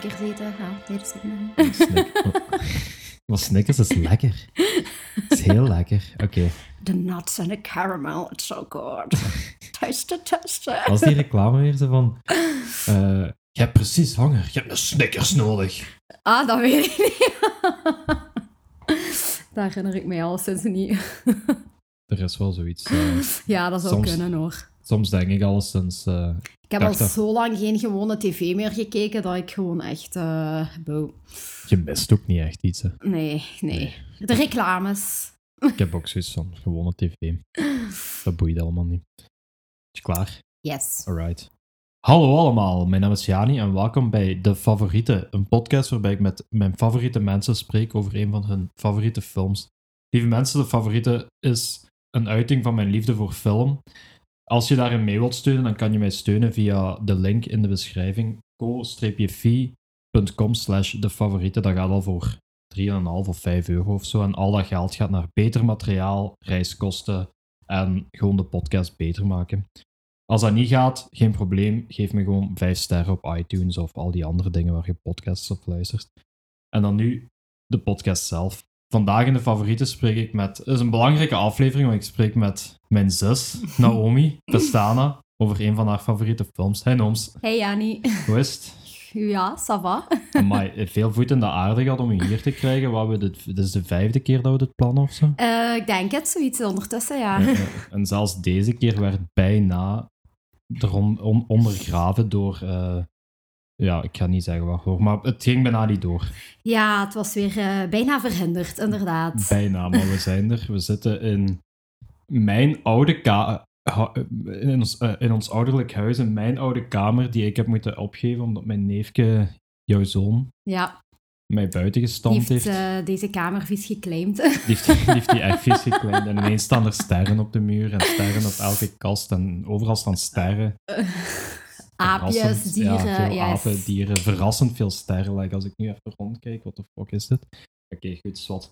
Snickers eten. Niet meer. Snick- Maar Snickers is lekker. Het is heel lekker. Oké. The nuts and the caramel, it's so good. Taste it, taste it. Als die reclame weer zo van... eh, je hebt precies honger. Je hebt een Snickers nodig. Ah, dat weet ik niet. Daar herinner ik mij alleszins niet. Er is wel zoiets. eh, Ja, dat zou Soms- kunnen hoor. soms denk ik alleszins... eh Ik heb al dat- zo lang geen gewone tv meer gekeken dat ik gewoon echt... eh je mist ook niet echt iets. Hè. Nee, nee. De reclames. Ik heb ook zoiets van gewone tv. Dat boeit allemaal niet. Is je klaar? Yes. Alright. Hallo allemaal, mijn naam is Jani en welkom bij De Favorieten, een podcast waarbij ik met mijn favoriete mensen spreek over een van hun favoriete films. Lieve mensen, De Favorieten is een uiting van mijn liefde voor film. Als je daarin mee wilt steunen, dan kan je mij steunen via de link in de beschrijving co-fi.com slash De Favorieten. Dat gaat al voor 3,5 of 5 euro of zo. En al dat geld gaat naar beter materiaal, reiskosten en gewoon de podcast beter maken. Als dat niet gaat, geen probleem. Geef me gewoon 5 sterren op iTunes of al die andere dingen waar je podcasts op luistert. En dan nu de podcast zelf. Vandaag in de favorieten spreek ik met. Het is een belangrijke aflevering, want ik spreek met mijn zus, Naomi Pestana, over een van haar favoriete films. Hey Noms, Hey Jani. hoe is het? Ja, ça va. Amai, veel voet in de aarde gehad om je hier te krijgen. Wat we dit, dit is de vijfde keer dat we dit plannen of zo. Eh, ik denk het, zoiets ondertussen, ja. En zelfs deze keer werd bijna erom, on- ondergraven door. Eh, ja, ik ga niet zeggen waarvoor, maar het ging bijna niet door. Ja, het was weer eh, bijna verhinderd, inderdaad. Bijna, maar we zijn er. We zitten in mijn oude kamer. In ons, eh, in ons ouderlijk huis, in mijn oude kamer, die ik heb moeten opgeven omdat mijn neefje, jouw zoon, Ja, mij buiten gestampt heeft heeft. eh, deze kamer vies geclaimd. Die heeft, die heeft die echt vies gekleind. En ineens staan er sterren op de muur en sterren op elke kast. En overal staan sterren. Aapjes, Verrassend- dieren. Ja, veel yes. apen, dieren. Verrassend veel sterren. Like, als ik nu even rondkijk, wat de fuck is dit? Oké, goed, zwart.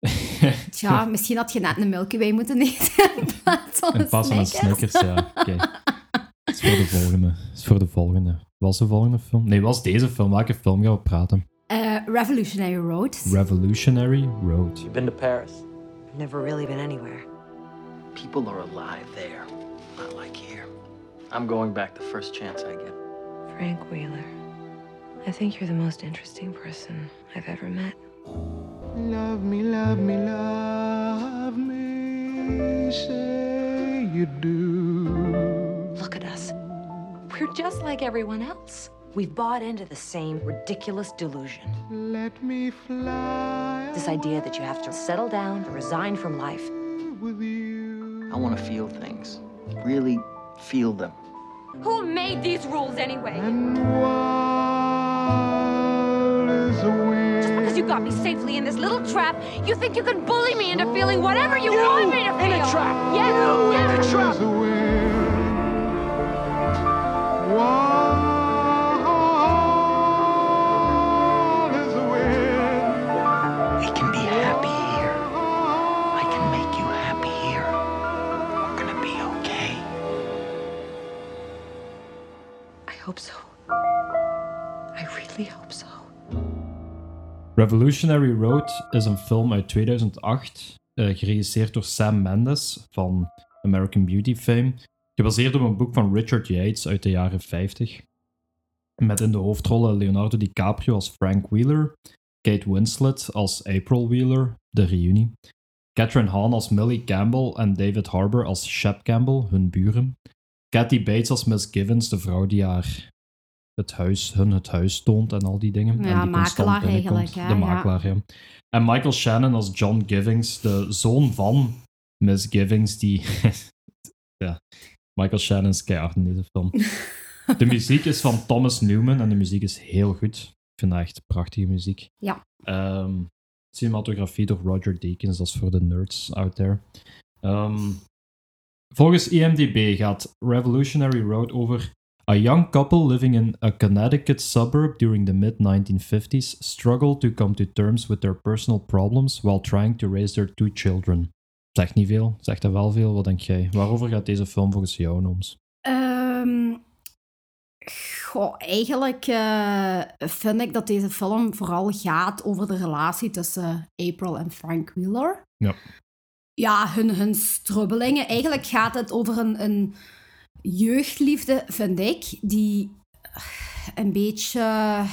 Tja, misschien had je net een Milky Way moeten eten in plaats van een Snickers. Ja. Oké. Het is voor de volgende. Het is voor de volgende. Was de volgende film? Nee, was deze film. Welke film gaan we praten? Eh, Revolutionary Road. Revolutionary Road. You been to Paris? I've never really been anywhere. People are alive there, not like here. I'm going back the first chance I get. Frank Wheeler. I think you're the most interesting person I've ever met. Love me, love me, love me, say you do. Look at us. We're just like everyone else. We've bought into the same ridiculous delusion. Let me fly This idea that you have to settle down, resign from life. with you. I want to feel things, really feel them. Who made these rules anyway? Is. Just because you got me safely in this little trap, you think you can bully me into feeling whatever you, want me to feel? in a trap. Yes, You in a trap. Revolutionary Road is een film uit 2008, eh, geregisseerd door Sam Mendes van American Beauty fame, gebaseerd op een boek van Richard Yates uit de jaren 50. Met in de hoofdrollen Leonardo DiCaprio als Frank Wheeler, Kate Winslet als April Wheeler, de reunie, Catherine Hahn als Millie Campbell en David Harbour als Shep Campbell, hun buren, Kathy Bates als Miss Givens, de vrouw die haar het huis, hun het huis toont en al die dingen. Ja, en die makelaar eigenlijk, hè, De makelaar, ja. En Michael Shannon als John Givings, de zoon van Miss Givings, die... ja, Michael Shannon is keihard in deze film. De muziek is van Thomas Newman en de muziek is heel goed. Ik vind dat echt prachtige muziek. Ja. Ehm, cinematografie door Roger Deakins, dat is voor de nerds out there. Ehm, volgens IMDb gaat Revolutionary Road over a young couple living in a Connecticut suburb during the mid-1950s struggle to come to terms with their personal problems while trying to raise their two children. Zegt niet veel, zegt er wel veel. Wat denk jij? Waarover gaat deze film volgens jou, Noms? Ehm, Goh, eigenlijk eh, vind ik dat deze film vooral gaat over de relatie tussen April en Frank Wheeler. Ja. Ja, hun, hun strubbelingen. Eigenlijk gaat het over een, een jeugdliefde, vind ik, die een beetje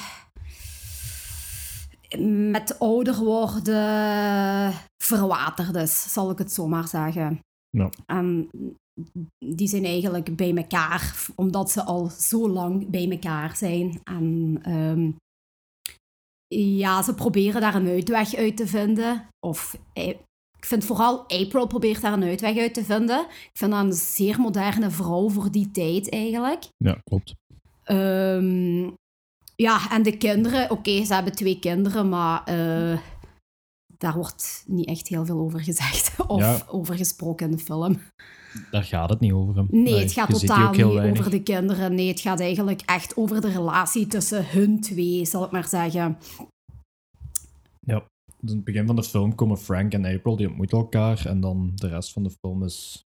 met ouder worden verwaterd is, zal ik het zo maar zeggen. Ja. En die zijn eigenlijk bij elkaar, omdat ze al zo lang bij elkaar zijn. En ehm, ja, ze proberen daar een uitweg uit te vinden. Of eh, ik vind vooral April probeert daar een uitweg uit te vinden. Ik vind dat een zeer moderne vrouw voor die tijd eigenlijk. Ja, klopt. Ehm, ja, en de kinderen, oké, ze hebben twee kinderen, maar eh, daar wordt niet echt heel veel over gezegd of Ja. over gesproken in de film. Daar gaat het niet over. Hem. Nee, het gaat totaal niet weinig. over de kinderen. Nee, het gaat eigenlijk echt over de relatie tussen hun twee, zal ik maar zeggen. Ja. In het begin van de film komen Frank en April, die ontmoeten elkaar. En dan de rest van de film is...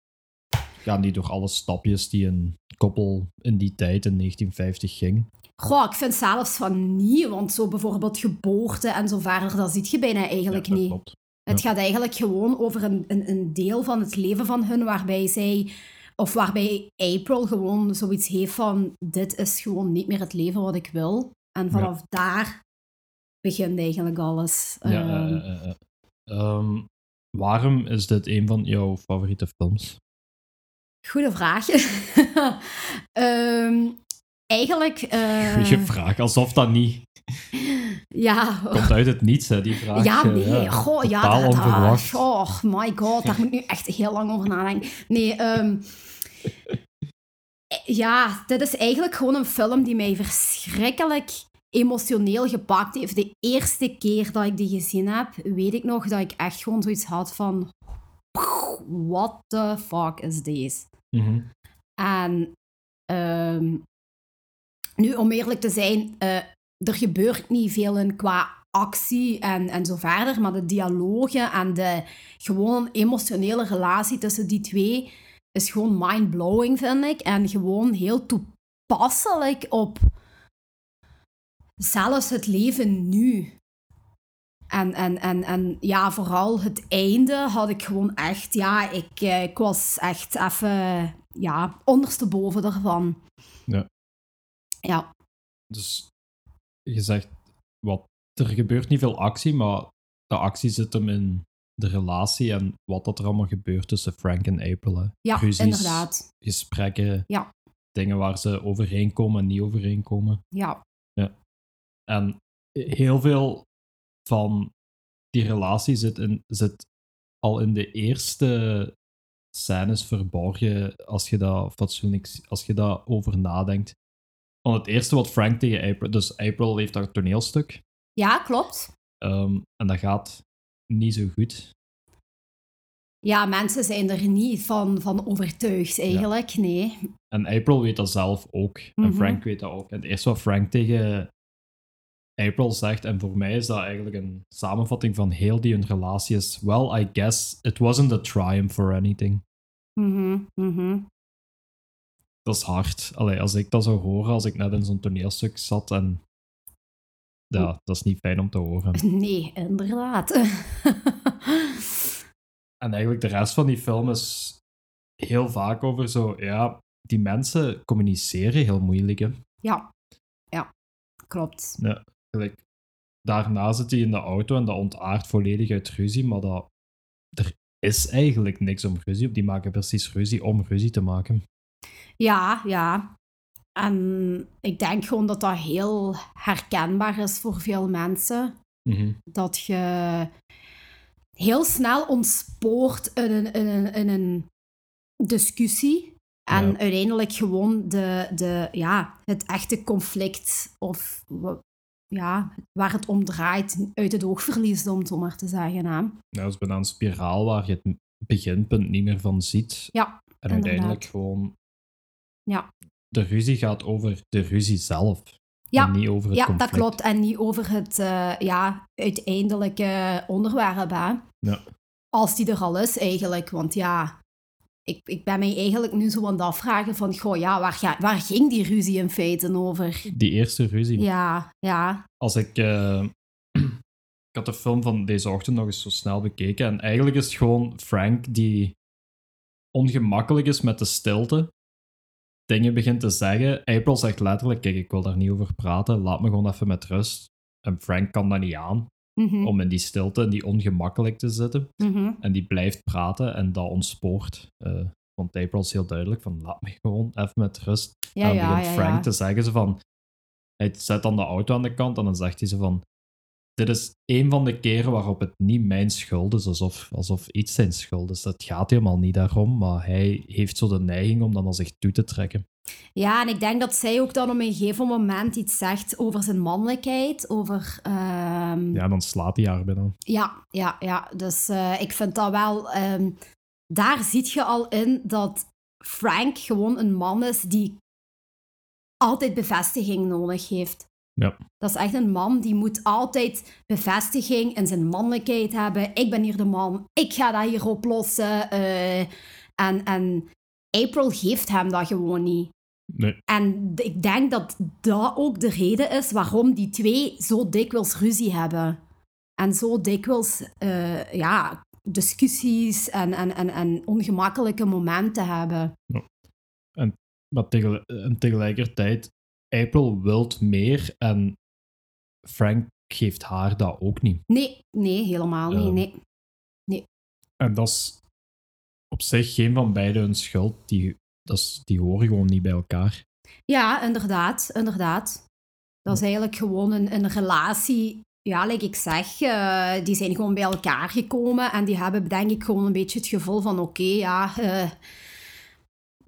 Gaan die door alle stapjes die een koppel in die tijd, in 1950, ging. Goh, ik vind zelfs van niet, want zo bijvoorbeeld geboorte en zo verder, dat zie je bijna eigenlijk Ja, niet. klopt. Het gaat eigenlijk gewoon over een, een, een deel van het leven van hun waarbij zij, of waarbij April gewoon zoiets heeft van: dit is gewoon niet meer het leven wat ik wil. En vanaf daar begint eigenlijk alles. Ja, Ehm, eh, eh, eh. Ehm, waarom is dit een van jouw favoriete films? Goeie vraag. Ehm, eigenlijk. Goeie vraag, alsof dat niet Ja. komt uit het niets, hè, die vraag. Ja, nee, goh, ja, totaal dat, onverwacht. oh my god, daar moet ik nu echt heel lang over nadenken. Nee, ehm, ja, dit is eigenlijk gewoon een film die mij verschrikkelijk emotioneel gepakt heeft. De eerste keer dat ik die gezien heb, weet ik nog dat ik echt gewoon zoiets had van, what the fuck is this? Mhm. En ehm, nu, om eerlijk te zijn, eh, er gebeurt niet veel in qua actie en, en zo verder, maar de dialogen en de gewoon emotionele relatie tussen die twee is gewoon mind-blowing, vind ik. En gewoon heel toepasselijk op zelfs het leven nu. En, en, en, en ja, vooral het einde had ik gewoon echt, ja, ik, eh, ik was echt even, ja, ondersteboven ervan. Ja. Ja, Dus je zegt, wat, er gebeurt niet veel actie, maar de actie zit hem in de relatie en wat dat er allemaal gebeurt tussen Frank en April. Hè. ja Ruzies, inderdaad. Gesprekken, Ja. dingen waar ze overeenkomen en niet overeenkomen. Ja, En heel veel van die relatie zit, in, zit al in de eerste scènes verborgen als je dat fatsoenlijk, als je dat over nadenkt. Want het eerste wat Frank tegen April, dus April heeft haar toneelstuk ja klopt. ehm, en dat gaat niet zo goed. Ja, mensen zijn er niet van, van overtuigd eigenlijk, nee. En April weet dat zelf ook. En Mhm. Frank weet dat ook. En het eerste wat Frank tegen April zegt, en voor mij is dat eigenlijk een samenvatting van heel die hun relatie is, well, I guess it wasn't a triumph for anything. Mhm, mhm. Dat is hard. Allee, als ik dat zou horen, als ik net in zo'n toneelstuk zat en... Ja, dat is niet fijn om te horen. Nee, inderdaad. En eigenlijk de rest van die film is heel vaak over zo, ja, die mensen communiceren heel moeilijk. Hè. ja, ja, klopt. Daarna zit hij in de auto en dat ontaart volledig uit ruzie, maar dat, er is eigenlijk niks om ruzie op. Die maken precies ruzie om ruzie te maken. Ja, ja. En ik denk gewoon dat dat heel herkenbaar is voor veel mensen. Mhm. Dat je heel snel ontspoort in een, in een, in een discussie. En Ja. uiteindelijk gewoon de, de, ja, het echte conflict of ja, waar het om draait uit het oog verliest, om het zo maar te zeggen. Hè. Nou, dat is bijna een spiraal waar je het beginpunt niet meer van ziet. Ja, En uiteindelijk gewoon... Ja. De ruzie gaat over de ruzie zelf. Ja, En niet over het Ja, conflict. dat klopt. En niet over het eh, ja, uiteindelijke onderwerp. Hè. Ja. Als die er al is, eigenlijk. Want ja, ik, ik ben mij eigenlijk nu zo aan het afvragen van, goh, ja, waar, ga, waar ging die ruzie in feite over? Die eerste ruzie. Ja, ja. Als ik... eh, ik had de film van deze ochtend nog eens zo snel bekeken. En eigenlijk is het gewoon Frank die ongemakkelijk is met de stilte. Dingen begint te zeggen. April zegt letterlijk, kijk, ik wil daar niet over praten. Laat me gewoon even met rust. En Frank kan dat niet aan. Mhm, Om in die stilte en die ongemakkelijk te zitten. mhm. En die blijft praten en dat ontspoort. Eh, want April is heel duidelijk van, laat me gewoon even met rust. Ja, en dan ja, begint ja, Frank te zeggen ze van... Hij zet dan de auto aan de kant en dan zegt hij ze van... Dit is een van de keren waarop het niet mijn schuld is, alsof, alsof iets zijn schuld is. Dat gaat helemaal niet daarom, maar hij heeft zo de neiging om dan naar zich toe te trekken. Ja, en ik denk dat zij ook dan op een gegeven moment iets zegt over zijn mannelijkheid, over... ehm, Ja, dan slaat hij haar binnen. Ja, ja, ja. Dus eh, ik vind dat wel. ehm, daar zie je al in dat Frank gewoon een man is die altijd bevestiging nodig heeft. Ja. Dat is echt een man die moet altijd bevestiging in zijn mannelijkheid hebben. Ik ben hier de man, ik ga dat hier oplossen. eh, en, en April geeft hem dat gewoon niet. Nee, En ik denk dat dat ook de reden is waarom die twee zo dikwijls ruzie hebben. En zo dikwijls eh, ja, discussies en, en, en, en ongemakkelijke momenten hebben. maar tegel- en tegelijkertijd, April wilt meer en Frank geeft haar dat ook niet. Nee, nee, helemaal niet. Ehm. Nee. En dat is op zich geen van beiden hun schuld. Die, dat is, die horen gewoon niet bij elkaar. Ja, inderdaad, inderdaad. Dat is eigenlijk gewoon een, een relatie. Ja, like ik zeg, eh, die zijn gewoon bij elkaar gekomen en die hebben denk ik gewoon een beetje het gevoel van oké, ja, eh,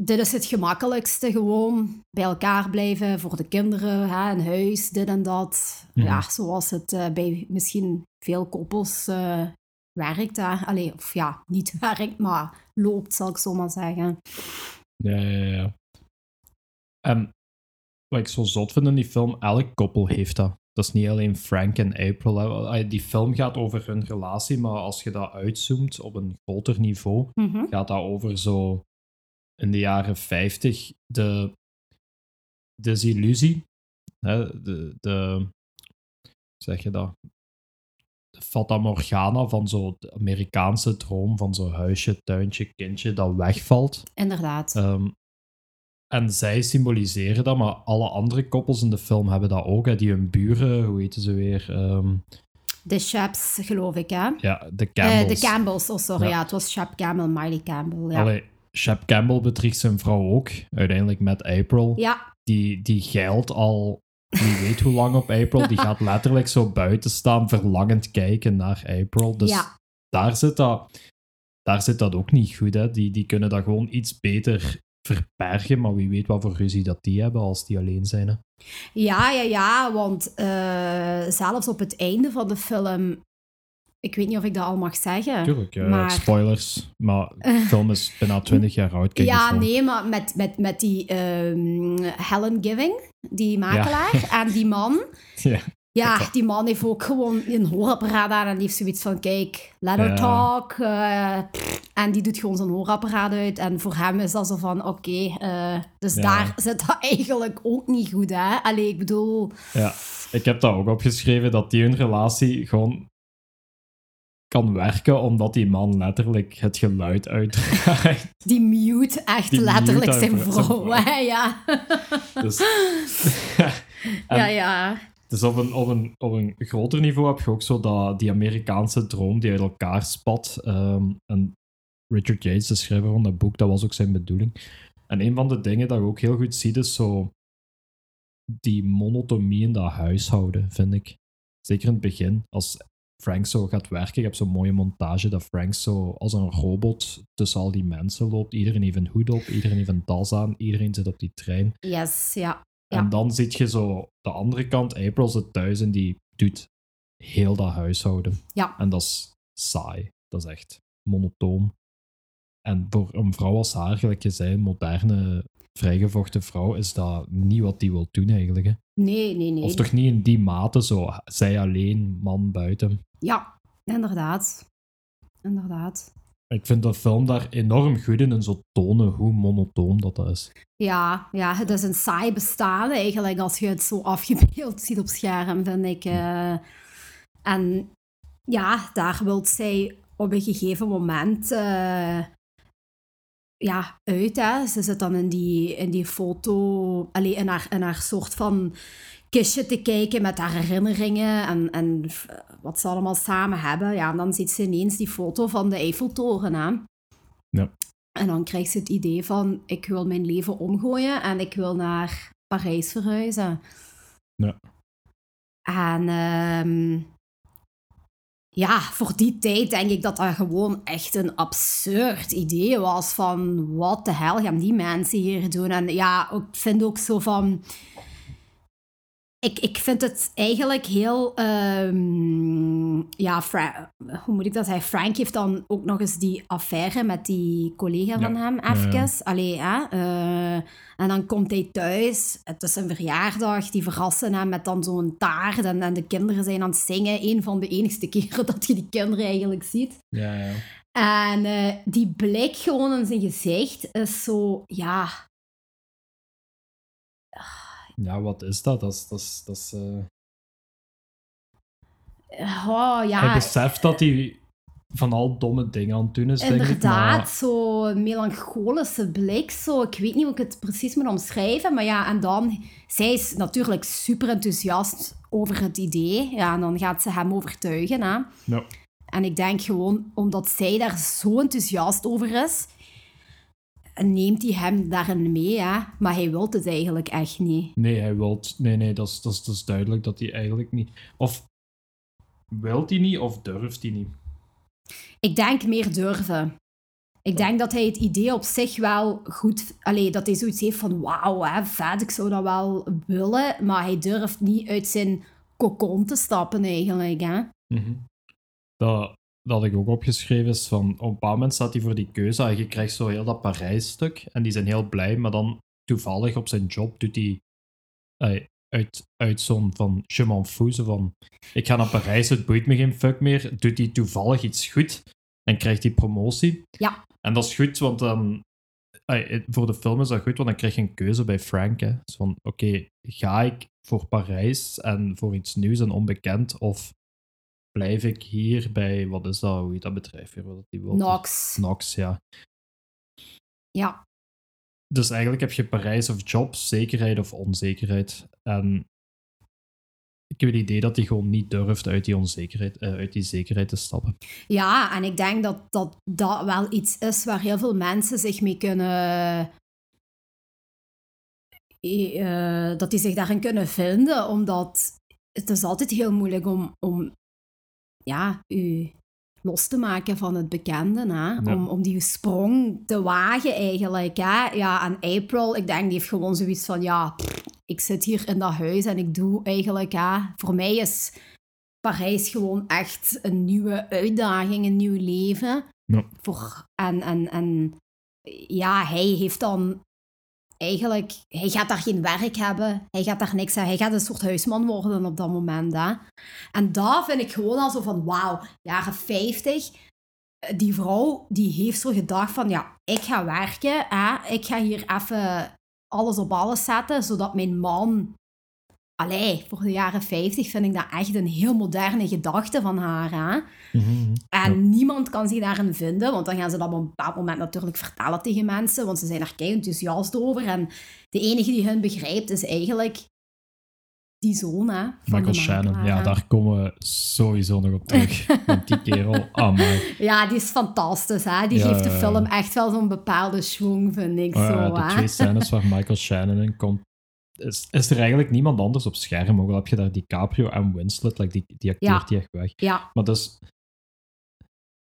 dit is het gemakkelijkste, gewoon bij elkaar blijven voor de kinderen, hè, een huis, dit en dat. Mhm. Ja, zoals het eh, bij misschien veel koppels eh, werkt. Hè. Allee, of ja, niet werkt, maar loopt, zal ik zo maar zeggen. Ja, ja, ja. En wat ik zo zot vind in die film, elk koppel heeft dat. Dat is niet alleen Frank en April. hè. Die film gaat over hun relatie, maar als je dat uitzoomt op een groter niveau, Mhm. gaat dat over zo in de jaren 50 de desillusie. Hè, de, de, zeg je dat? De Fata Morgana van zo de Amerikaanse droom van zo'n huisje, tuintje, kindje dat wegvalt. Inderdaad. Ehm, en zij symboliseren dat, maar alle andere koppels in de film hebben dat ook. Hè, die hun buren, hoe heten ze weer? Ehm, De Chaps, geloof ik, hè? ja, de Eh, Campbells. de Campbells, oh sorry, Ja. ja. het was Chap Campbell, Miley Campbell, ja. Allee, Shep Campbell bedriegt zijn vrouw ook, uiteindelijk met April. Ja, Die, die geilt al wie weet hoe lang op April. Die gaat letterlijk zo buiten staan, verlangend kijken naar April. Dus ja, daar, zit dat, daar zit dat ook niet goed. Hè. Die, die kunnen dat gewoon iets beter verbergen, maar wie weet wat voor ruzie dat die hebben als die alleen zijn. Hè. ja, ja, ja, want eh, zelfs op het einde van de film, ik weet niet of ik dat al mag zeggen. Tuurlijk, eh, maar- spoilers. Maar de film is bijna 20 jaar oud. Kijk ja, nee, maar met, met, met die ehm, Helen Giving, die makelaar, en die man. Ja. Ja, die man heeft ook gewoon een hoorapparaat aan en die heeft zoiets van, kijk, let her Ja. talk. eh, en die doet gewoon zijn hoorapparaat uit. En voor hem is dat zo van, oké, eh, dus Ja. daar zit dat eigenlijk ook niet goed, hè. Allee, ik bedoel, Ja, ik heb dat ook opgeschreven, dat die hun relatie gewoon kan werken, omdat die man letterlijk het geluid uitdraait. die mute echt Die letterlijk mute zijn vrouw, ja. Dus, ja, ja. dus op, een, op, een, op een groter niveau heb je ook zo dat, die Amerikaanse droom die uit elkaar spat. Ehm, en Richard Yates, de schrijver van dat boek, dat was ook zijn bedoeling. En een van de dingen dat je ook heel goed ziet, is zo die monotomie in dat huishouden, vind ik. Zeker in het begin, als Frank zo gaat werken. Je hebt zo'n mooie montage dat Frank zo als een robot tussen al die mensen loopt. Iedereen heeft een hoed op, iedereen heeft een das aan, iedereen zit op die trein. Yes, ja. Ja. En dan zit je zo de andere kant, April zit thuis en die doet heel dat huishouden. Ja. En dat is saai. Dat is echt monotoon. En voor een vrouw als haar, gelijk je zei, een moderne, vrijgevochten vrouw, is dat niet wat die wil doen eigenlijk. Hè? Nee, nee, nee. Of toch niet in die mate zo, zij alleen, man buiten. Ja, inderdaad. Inderdaad. Ik vind de film daar enorm goed in en zo tonen hoe monotoon dat, dat is. Ja, ja, het is een saai bestaan eigenlijk als je het zo afgebeeld ziet op scherm, vind ik. eh. en ja, daar wil zij op een gegeven moment eh, ja, uit. Hè. Ze zit dan in die, in die foto, allee, in, haar, in haar soort van kistje te kijken met haar herinneringen en, en wat ze allemaal samen hebben. Ja, en dan ziet ze ineens die foto van de Eiffeltoren aan. Ja. En dan krijgt ze het idee van, ik wil mijn leven omgooien en ik wil naar Parijs verhuizen. Ja. En ehm, ja, voor die tijd denk ik dat dat gewoon echt een absurd idee was van, wat de hel gaan die mensen hier doen? En ja, ik vind ook zo van... Ik, ik vind het eigenlijk heel... ehm, ja, Fra- hoe moet ik dat zeggen? Frank heeft dan ook nog eens die affaire met die collega van Ja. hem, even. ja. Allee, hè? eh, en dan komt hij thuis, het is een verjaardag, die verrassen hem met dan zo'n taart en, en de kinderen zijn aan het zingen. Een van de enigste keren dat je die kinderen eigenlijk ziet. Ja, ja. En eh, die blik gewoon in zijn gezicht is zo, ja, Ja, wat is dat? Dat is... Dat is, dat is eh, oh Hij ja, beseft dat hij van al domme dingen aan het doen is, denk ik. inderdaad, Maar zo'n melancholische blik, zo, ik weet niet hoe ik het precies moet omschrijven, maar ja, en dan, zij is natuurlijk super enthousiast over het idee, ja, en dan gaat ze hem overtuigen, hè. ja. En ik denk gewoon, omdat zij daar zo enthousiast over is, neemt hij hem daarin mee, hè. Maar hij wil het eigenlijk echt niet. Nee, hij wil... Nee, nee, dat is, dat, is, dat is duidelijk dat hij eigenlijk niet... Of wilt hij niet, of durft hij niet. Ik denk meer durven. Ik denk dat hij het idee op zich wel goed... Allee, dat hij zoiets heeft van... Wauw, hè, vet, ik zou dat wel willen. Maar hij durft niet uit zijn kokon te stappen eigenlijk, hè. Mhm. Dat, dat ik ook opgeschreven is van... Op een bepaald moment staat hij voor die keuze en je krijgt zo heel dat Parijs-stuk. En die zijn heel blij, maar dan toevallig op zijn job doet hij... eh, uit, uit zo'n van je m'en van ik ga naar Parijs, het boeit me geen fuck meer, doet hij toevallig iets goed en krijgt hij promotie. Ja. En dat is goed, want dan eh, voor de film is dat goed, want dan krijg je een keuze bij Frank. Hè. Dus van, oké, ga ik voor Parijs en voor iets nieuws en onbekend, of blijf ik hier bij, wat is dat, hoe heet dat bedrijf weer, wat die? Nox. Nox, ja. Ja. Dus eigenlijk heb je Parijs of job, zekerheid of onzekerheid. En ik heb het idee dat hij gewoon niet durft uit die onzekerheid, eh, uit die zekerheid te stappen. Ja, en ik denk dat, dat dat wel iets is waar heel veel mensen zich mee kunnen... eh, dat die zich daarin kunnen vinden, omdat het is altijd heel moeilijk om, om ja, u los te maken van het bekende, hè? Ja. Om, om die sprong te wagen eigenlijk. Hè? Ja, en April, ik denk, die heeft gewoon zoiets van, ja, pff, ik zit hier in dat huis en ik doe eigenlijk, hè, voor mij is Parijs gewoon echt een nieuwe uitdaging, een nieuw leven. Ja. Voor, en, en, en ja, hij heeft dan eigenlijk, hij gaat daar geen werk hebben, hij gaat daar niks hebben, hij gaat een soort huisman worden op dat moment. Hè. En dat vind ik gewoon al zo van, wauw, jaren 50, eh, die vrouw die heeft zo gedacht van, ja, ik ga werken, hè, ik ga hier even alles op alles zetten, zodat mijn man... Allee, voor de jaren 50 vind ik dat echt een heel moderne gedachte van haar. Hè? Mhm. En niemand kan zich daarin vinden, want dan gaan ze dat op een bepaald moment natuurlijk vertellen tegen mensen, want ze zijn er kei enthousiast over. En de enige die hun begrijpt is eigenlijk die zoon, hè, van Michael Shannon, ja, daar komen we sowieso nog op terug. Want die kerel, amai. Ja, die is fantastisch, hè. Die Ja, geeft de film echt wel zo'n bepaalde schwung, vind ik Oh zo, ja, de twee scènes waar Michael Shannon in komt, is, is er eigenlijk niemand anders op scherm. Ook al heb je daar DiCaprio en Winslet, like die, die acteert Ja. die echt weg. Ja, Maar dus,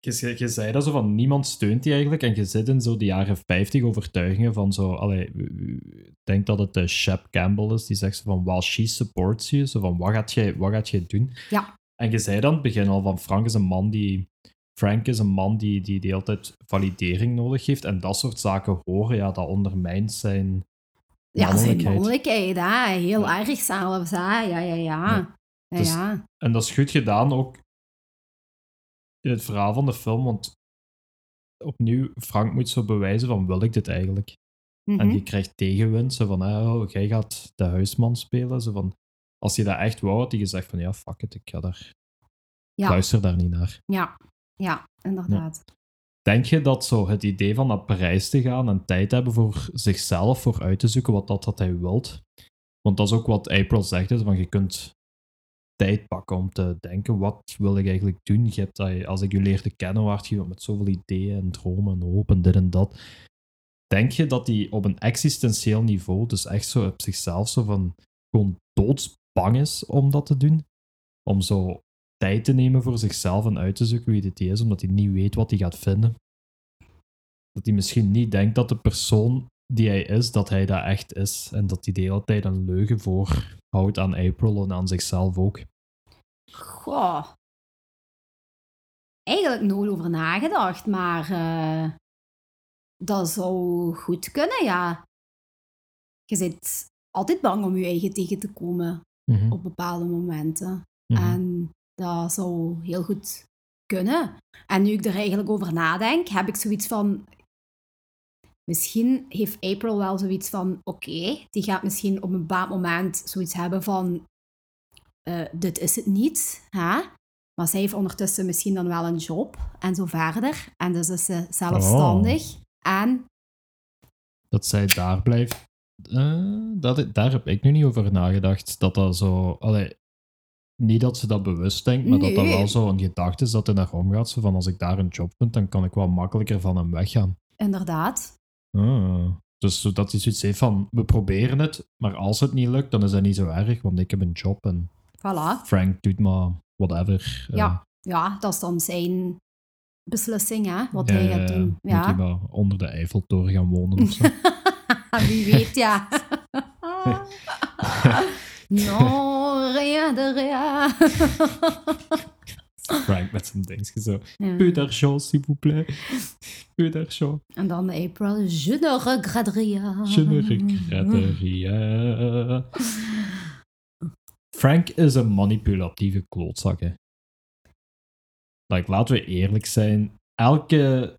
je, je zei dat zo van, niemand steunt die eigenlijk. En je zit in zo de jaren 50 overtuigingen van zo, allee, ik denk dat het de Shep Campbell is, die zegt zo van, while she supports you, zo van, wat gaat jij, wat gaat jij doen? Ja. En je zei dan het begin al van, Frank is een man die, Frank is een man die, die, die altijd validering nodig heeft. En dat soort zaken horen, ja, dat ondermijnt zijn ja zijn mannelijkheid. hè. Heel erg zelfs, hè. Ja, ja, ja. Ja. Ja, Dus- ja. En dat is goed gedaan ook in het verhaal van de film, want opnieuw, Frank moet zo bewijzen van wil ik dit eigenlijk? En Mhm. je krijgt tegenwind, zo van, oh, jij gaat de huisman spelen. Zo van, als je dat echt wou, had hij gezegd van, ja, fuck it, ik ga daar, Ja. luister daar niet naar. Ja, ja, inderdaad. Denk je dat zo het idee van naar Parijs te gaan en tijd hebben voor zichzelf, voor uit te zoeken wat dat, dat hij wilt? Want dat is ook wat April zegt, is van je kunt tijd pakken om te denken, wat wil ik eigenlijk doen? Je hebt dat, als ik je leerde kennen, waart je met zoveel ideeën en dromen en hoop en dit en dat. Denk je dat hij op een existentieel niveau, dus echt zo op zichzelf, zo van gewoon doodsbang is om dat te doen? Om zo tijd te nemen voor zichzelf en uit te zoeken wie dit is, omdat hij niet weet wat hij gaat vinden. Dat hij misschien niet denkt dat de persoon die hij is, dat hij dat echt is. En dat hij de hele tijd een leugen voorhoudt aan April en aan zichzelf ook. Goh. Eigenlijk nooit over nagedacht, maar eh, dat zou goed kunnen, ja. Je zit altijd bang om je eigen tegen te komen Mhm, op bepaalde momenten. mhm. En dat zou heel goed kunnen. En nu ik er eigenlijk over nadenk, heb ik zoiets van. Misschien heeft April wel zoiets van: oké, die gaat misschien op een bepaald moment zoiets hebben van: eh, dit is het niet. Hè? Maar zij heeft ondertussen misschien dan wel een job en zo verder. En dus is ze zelfstandig. En Dat zij daar blijft. Eh, dat, daar heb ik nu niet over nagedacht. Dat dat zo. Allee, niet dat ze dat bewust denkt, maar dat dat wel zo een gedachte is dat er naar omgaat. Zo van als ik daar een job vind, dan kan ik wel makkelijker van hem weggaan. inderdaad, Ah. Dus zodat hij zoiets heeft van, we proberen het, maar als het niet lukt, dan is dat niet zo erg, want ik heb een job en voilà. Frank doet maar whatever. Eh, Ja, ja, dat is dan zijn beslissing, hè, wat ja, hij ja, gaat ja. doen. Moet hij Ja. maar onder de Eiffeltoren gaan wonen of zo. Wie weet, ja. non, rien de rien. Frank met zijn dingetje zo. Ja. Peu d'argent, s'il vous plaît. Peu d'argent. En dan April, je ne regrette rien. Je ne regrette rien. Frank is een manipulatieve klootzak, hè. Like, laten we eerlijk zijn. Elke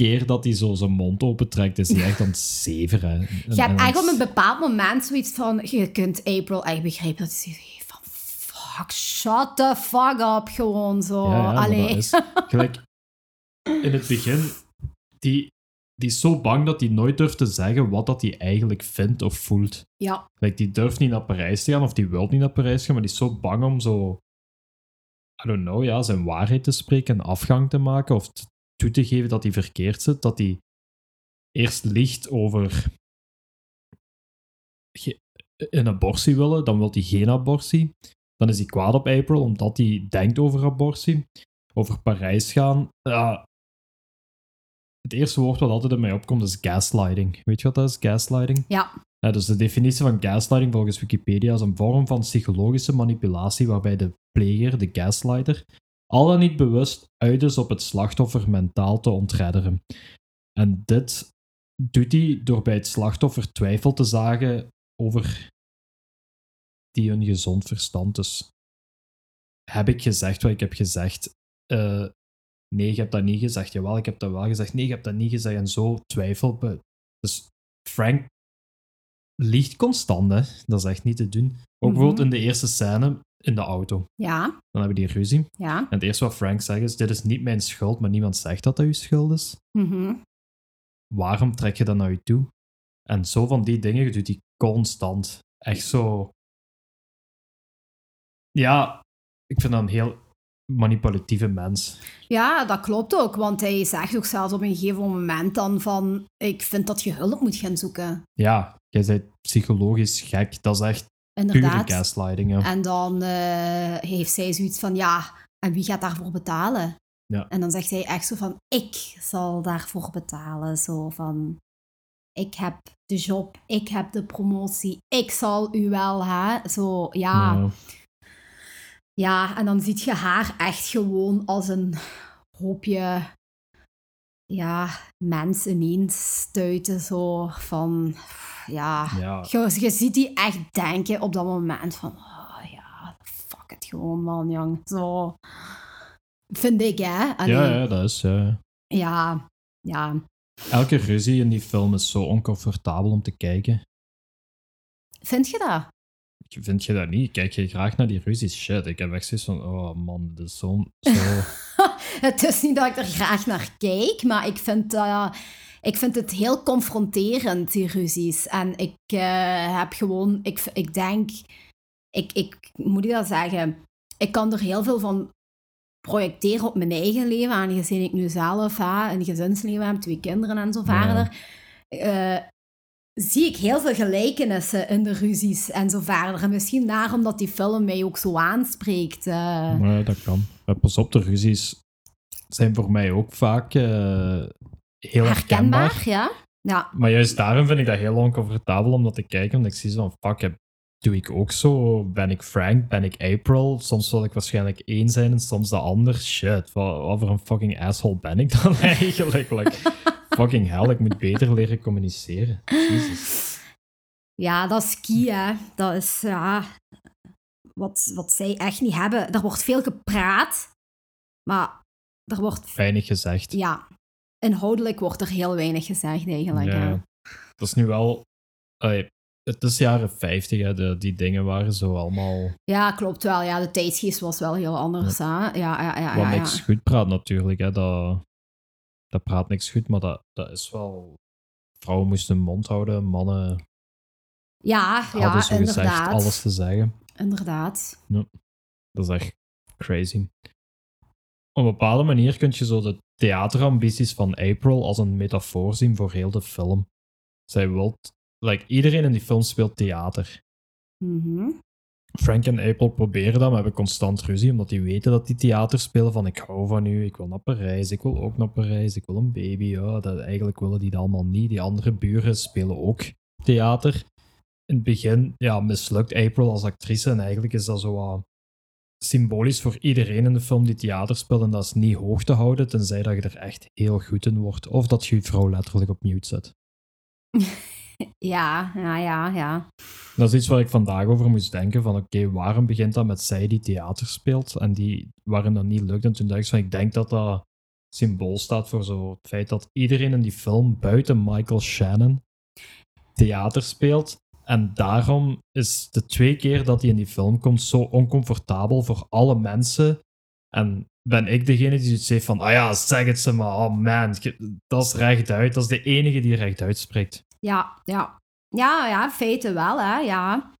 keer dat hij zo zijn mond opentrekt, is hij echt aan het zeveren. Je hebt echt op een bepaald moment zoiets van, je kunt April echt begrijpen dat hij zegt van, fuck, shut the fuck up, gewoon zo. Ja, ja, Allee. is gelijk in het begin. Die, die is zo bang dat hij nooit durft te zeggen wat dat hij eigenlijk vindt of voelt. Ja, Like, die durft niet naar Parijs te gaan, of die wil niet naar Parijs gaan, maar die is zo bang om zo, I don't know, ja, zijn waarheid te spreken en afgang te maken, of toe te geven dat hij verkeerd zit, dat hij eerst liegt over een abortie willen, dan wil hij geen abortie. Dan is hij kwaad op April, omdat hij denkt over abortie. Over Parijs gaan. Het eerste woord wat altijd in mij opkomt is gaslighting. Weet je wat dat is, gaslighting? ja, Ja, dus de definitie van gaslighting volgens Wikipedia is een vorm van psychologische manipulatie waarbij de pleger, de gaslighter, al dan niet bewust uit is op het slachtoffer mentaal te ontredderen. En dit doet hij door bij het slachtoffer twijfel te zagen over die een gezond verstand. Dus heb ik gezegd wat ik heb gezegd? Eh, nee, je hebt dat niet gezegd. Jawel, ik heb dat wel gezegd. Nee, je hebt dat niet gezegd. En zo twijfel. Dus Frank liegt constant, hè. Dat is echt niet te doen. Ook Mhm. bijvoorbeeld in de eerste scène in de auto. ja, Dan hebben die ruzie. ja. En het eerste wat Frank zegt is, dit is niet mijn schuld, maar niemand zegt dat dat uw schuld is. Mhm. Waarom trek je dat naar je toe? En zo van die dingen doet hij constant. Echt zo... Ja, ik vind dat een heel manipulatieve mens. Ja, dat klopt ook, want hij zegt ook zelfs op een gegeven moment dan van, ik vind dat je hulp moet gaan zoeken. Ja, jij bent psychologisch gek. Dat is echt pure Inderdaad. gaslighting. Ja. En dan eh, heeft zij zoiets van, ja, en wie gaat daarvoor betalen? Ja. En dan zegt hij echt zo van, ik zal daarvoor betalen. Zo van, ik heb de job, ik heb de promotie, ik zal u wel, hè. Zo, ja. Ja. Ja, en dan ziet je haar echt gewoon als een hoopje ja, mensen ineens stuiten. Zo van, ja. Ja. Je, je ziet die echt denken op dat moment van, oh ja, fuck het gewoon man, jong. Zo, vind ik hè. Allee, Ja, ja, dat is... ja. Ja, ja. Elke ruzie in die film is zo oncomfortabel om te kijken. Vind je dat? Vind je dat niet? Kijk je graag naar die ruzies? Shit, ik heb echt zoiets van, oh man, dit is zo... zo... het is niet dat ik er graag naar kijk, maar ik vind, eh, ik vind het heel confronterend, die ruzies. En ik eh, heb gewoon, ik, ik denk, ik, ik moet ik dat zeggen, ik kan er heel veel van projecteren op mijn eigen leven, aangezien ik nu zelf hè, een gezinsleven heb, twee kinderen en zo verder. Eh, zie ik heel veel gelijkenissen in de ruzies en zo verder. En misschien daarom dat die film mij ook zo aanspreekt. eh. Maar dat kan. Pas op, de ruzies zijn voor mij ook vaak eh, heel herkenbaar. herkenbaar, ja? Ja, Maar juist daarom vind ik dat heel oncomfortabel om dat te kijken, omdat ik zie zo van, fuck, heb- doe ik ook zo? Ben ik Frank? Ben ik April? Soms wil ik waarschijnlijk één zijn en soms de ander. Shit, wat, wat voor een fucking asshole ben ik dan eigenlijk? Like, fucking hell, ik moet beter leren communiceren. Jezus. Ja, dat is key, hè. Dat is, ja... Wat, wat zij echt niet hebben. Er wordt veel gepraat, maar er wordt... Weinig gezegd. Ja, inhoudelijk wordt er heel weinig gezegd, eigenlijk. Ja. hè. Dat is nu wel... het is jaren 50, hè. De, die dingen waren zo allemaal... Ja, klopt wel. Ja, de tijdsgeest was wel heel anders, hè. Ja, ja, ja, wat ja, ja. niks goed praat natuurlijk. Hè. Dat, dat praat niks goed, maar dat, dat is wel... Vrouwen moesten hun mond houden, mannen Ja, hadden ja, zo gezegd inderdaad. alles te zeggen. Inderdaad. Dat is echt crazy. Op een bepaalde manier kun je zo de theaterambities van April als een metafoor zien voor heel de film. Zij wil... Like, iedereen in die film speelt theater. Mhm. Frank en April proberen dat, maar hebben constant ruzie, omdat die weten dat die theater spelen van ik hou van u, ik wil naar Parijs, ik wil ook naar Parijs, ik wil een baby. Ja, dat, eigenlijk willen die dat allemaal niet. Die andere buren spelen ook theater. In het begin ja, mislukt April als actrice en eigenlijk is dat zo wat symbolisch voor iedereen in de film die theater speelt en dat is niet hoog te houden, tenzij dat je er echt heel goed in wordt. Of dat je je vrouw letterlijk op mute zet. Ja, ja, ja, ja. Dat is iets waar ik vandaag over moest denken. Van oké, waarom begint dat met zij die theater speelt en die, waarin dat niet lukt? En toen dacht ik van, ik denk dat dat symbool staat voor zo het feit dat iedereen in die film, buiten Michael Shannon, theater speelt. En daarom is de twee keer dat hij in die film komt zo oncomfortabel voor alle mensen. En ben ik degene die zoiets heeft van, ah ja, zeg het ze maar, oh man, dat is rechtuit. Dat is de enige die rechtuit spreekt. Ja, ja. Ja, ja, in feite wel, hè. Ja,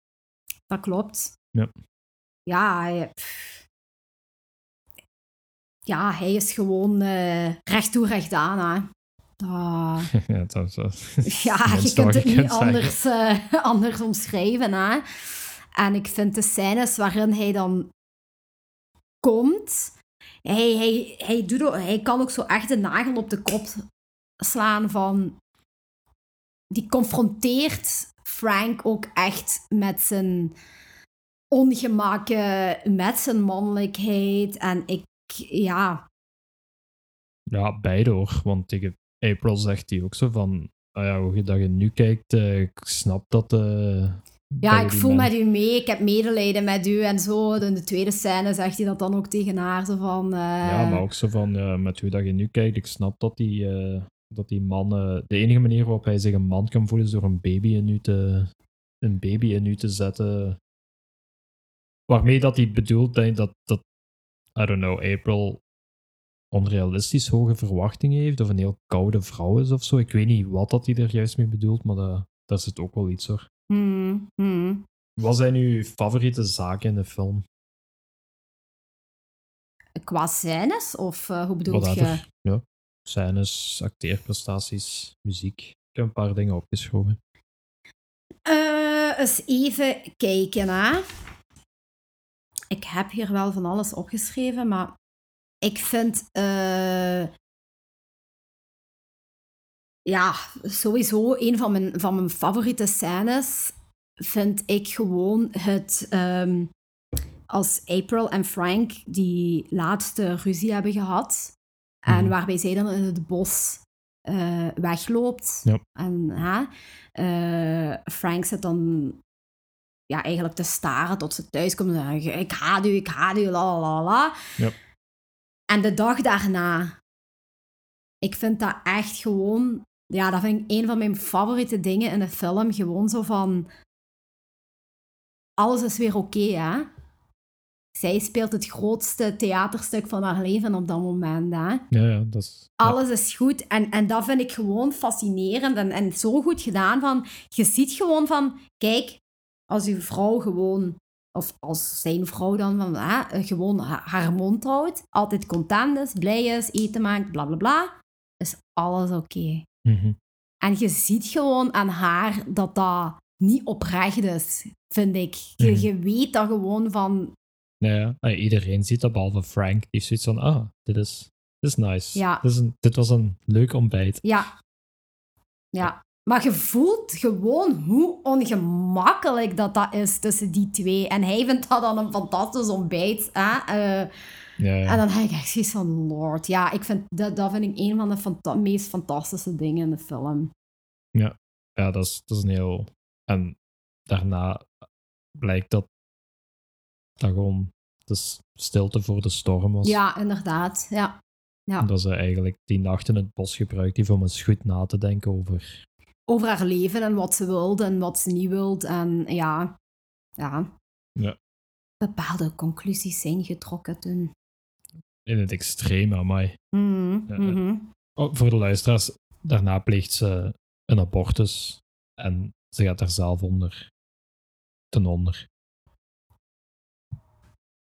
dat klopt. Ja. Ja, ja, hij is gewoon eh recht toe, recht aan, hè. Ja, dat Ja, je kunt het niet kunt anders, eh, anders omschrijven. Hè? En ik vind de scènes waarin hij dan komt, hij, hij, hij, doet, hij kan ook zo echt de nagel op de kop slaan van... Die confronteert Frank ook echt met zijn ongemakken, met zijn mannelijkheid. En ik, ja, Ja, beide hoor. Want tegen April zegt hij ook zo van... Ah ja, hoe je dat je nu kijkt, eh, ik snap dat... eh, Ja, ik voel met u mee, ik heb medelijden met u en zo. In de tweede scène zegt hij dat dan ook tegen haar, zo van... eh, Ja, maar ook zo van, met hoe dat je nu kijkt, ik snap dat die, dat die man... de enige manier waarop hij zich een man kan voelen is door een baby in u te, een baby in u te zetten. Waarmee dat hij bedoelt denk ik dat, dat, I don't know, April onrealistisch hoge verwachtingen heeft of een heel koude vrouw is of zo. Ik weet niet wat dat hij er juist mee bedoelt, maar dat, daar zit ook wel iets hoor. hmm, hmm. Wat zijn uw favoriete zaken in de film? Qua scènes, of eh, hoe bedoel je? Ja. Scènes, acteerprestaties, muziek. Ik heb een paar dingen opgeschoven. Eh, eens even kijken, hè. Ik heb hier wel van alles opgeschreven, maar ik vind... eh, ja, sowieso een van mijn, van mijn favoriete scènes vind ik gewoon het... ehm, als April en Frank die laatste ruzie hebben gehad. En Mhm. waarbij zij dan in het bos eh, wegloopt. Ja. En hè, eh, Frank zit dan ja, eigenlijk te staren tot ze thuis komt en zegt, ik haat u, ik haat u, la la la. Ja. En de dag daarna ik vind dat echt gewoon... Ja, dat vind ik een van mijn favoriete dingen in de film. Gewoon zo van... Alles is weer oké, hè? Zij speelt het grootste theaterstuk van haar leven op dat moment, hè? Ja, ja, dat is... ja. Alles is goed. En, en dat vind ik gewoon fascinerend en, en zo goed gedaan. Van, je ziet gewoon van, kijk, als uw vrouw gewoon, of als zijn vrouw dan, van, hè, gewoon ha- haar mond houdt, altijd content is, blij is, eten maakt, bla bla bla, is alles oké. Mhm. En je ziet gewoon aan haar dat dat niet oprecht is, vind ik. Je, Mhm. je weet dat gewoon van, Ja, ja. Ah, iedereen ziet dat, behalve Frank. Die heeft zoiets van, ah, dit is, dit is nice. Ja. Dit, is een, dit was een leuk ontbijt. Ja. Ja. Maar je voelt gewoon hoe ongemakkelijk dat dat is tussen die twee. En hij vindt dat dan een fantastisch ontbijt. Hè? Eh, Ja, ja. En dan heb ik echt zoiets van, lord. Ja, ik vind, dat, dat vind ik een van de fanta- meest fantastische dingen in de film. Ja, dat is, dat is een heel... En daarna blijkt dat dat gewoon de stilte voor de storm was. Ja, inderdaad. Ja. ja. Dat ze eigenlijk die nacht in het bos gebruikt heeft om eens goed na te denken over... Over haar leven en wat ze wilde en wat ze niet wilde. En ja, ja. Ja. Bepaalde conclusies zijn getrokken toen. In het extreme, amai. Mhm, Ja, mhm. Oh, voor de luisteraars, daarna pleegt ze een abortus en ze gaat daar zelf onder ten onder.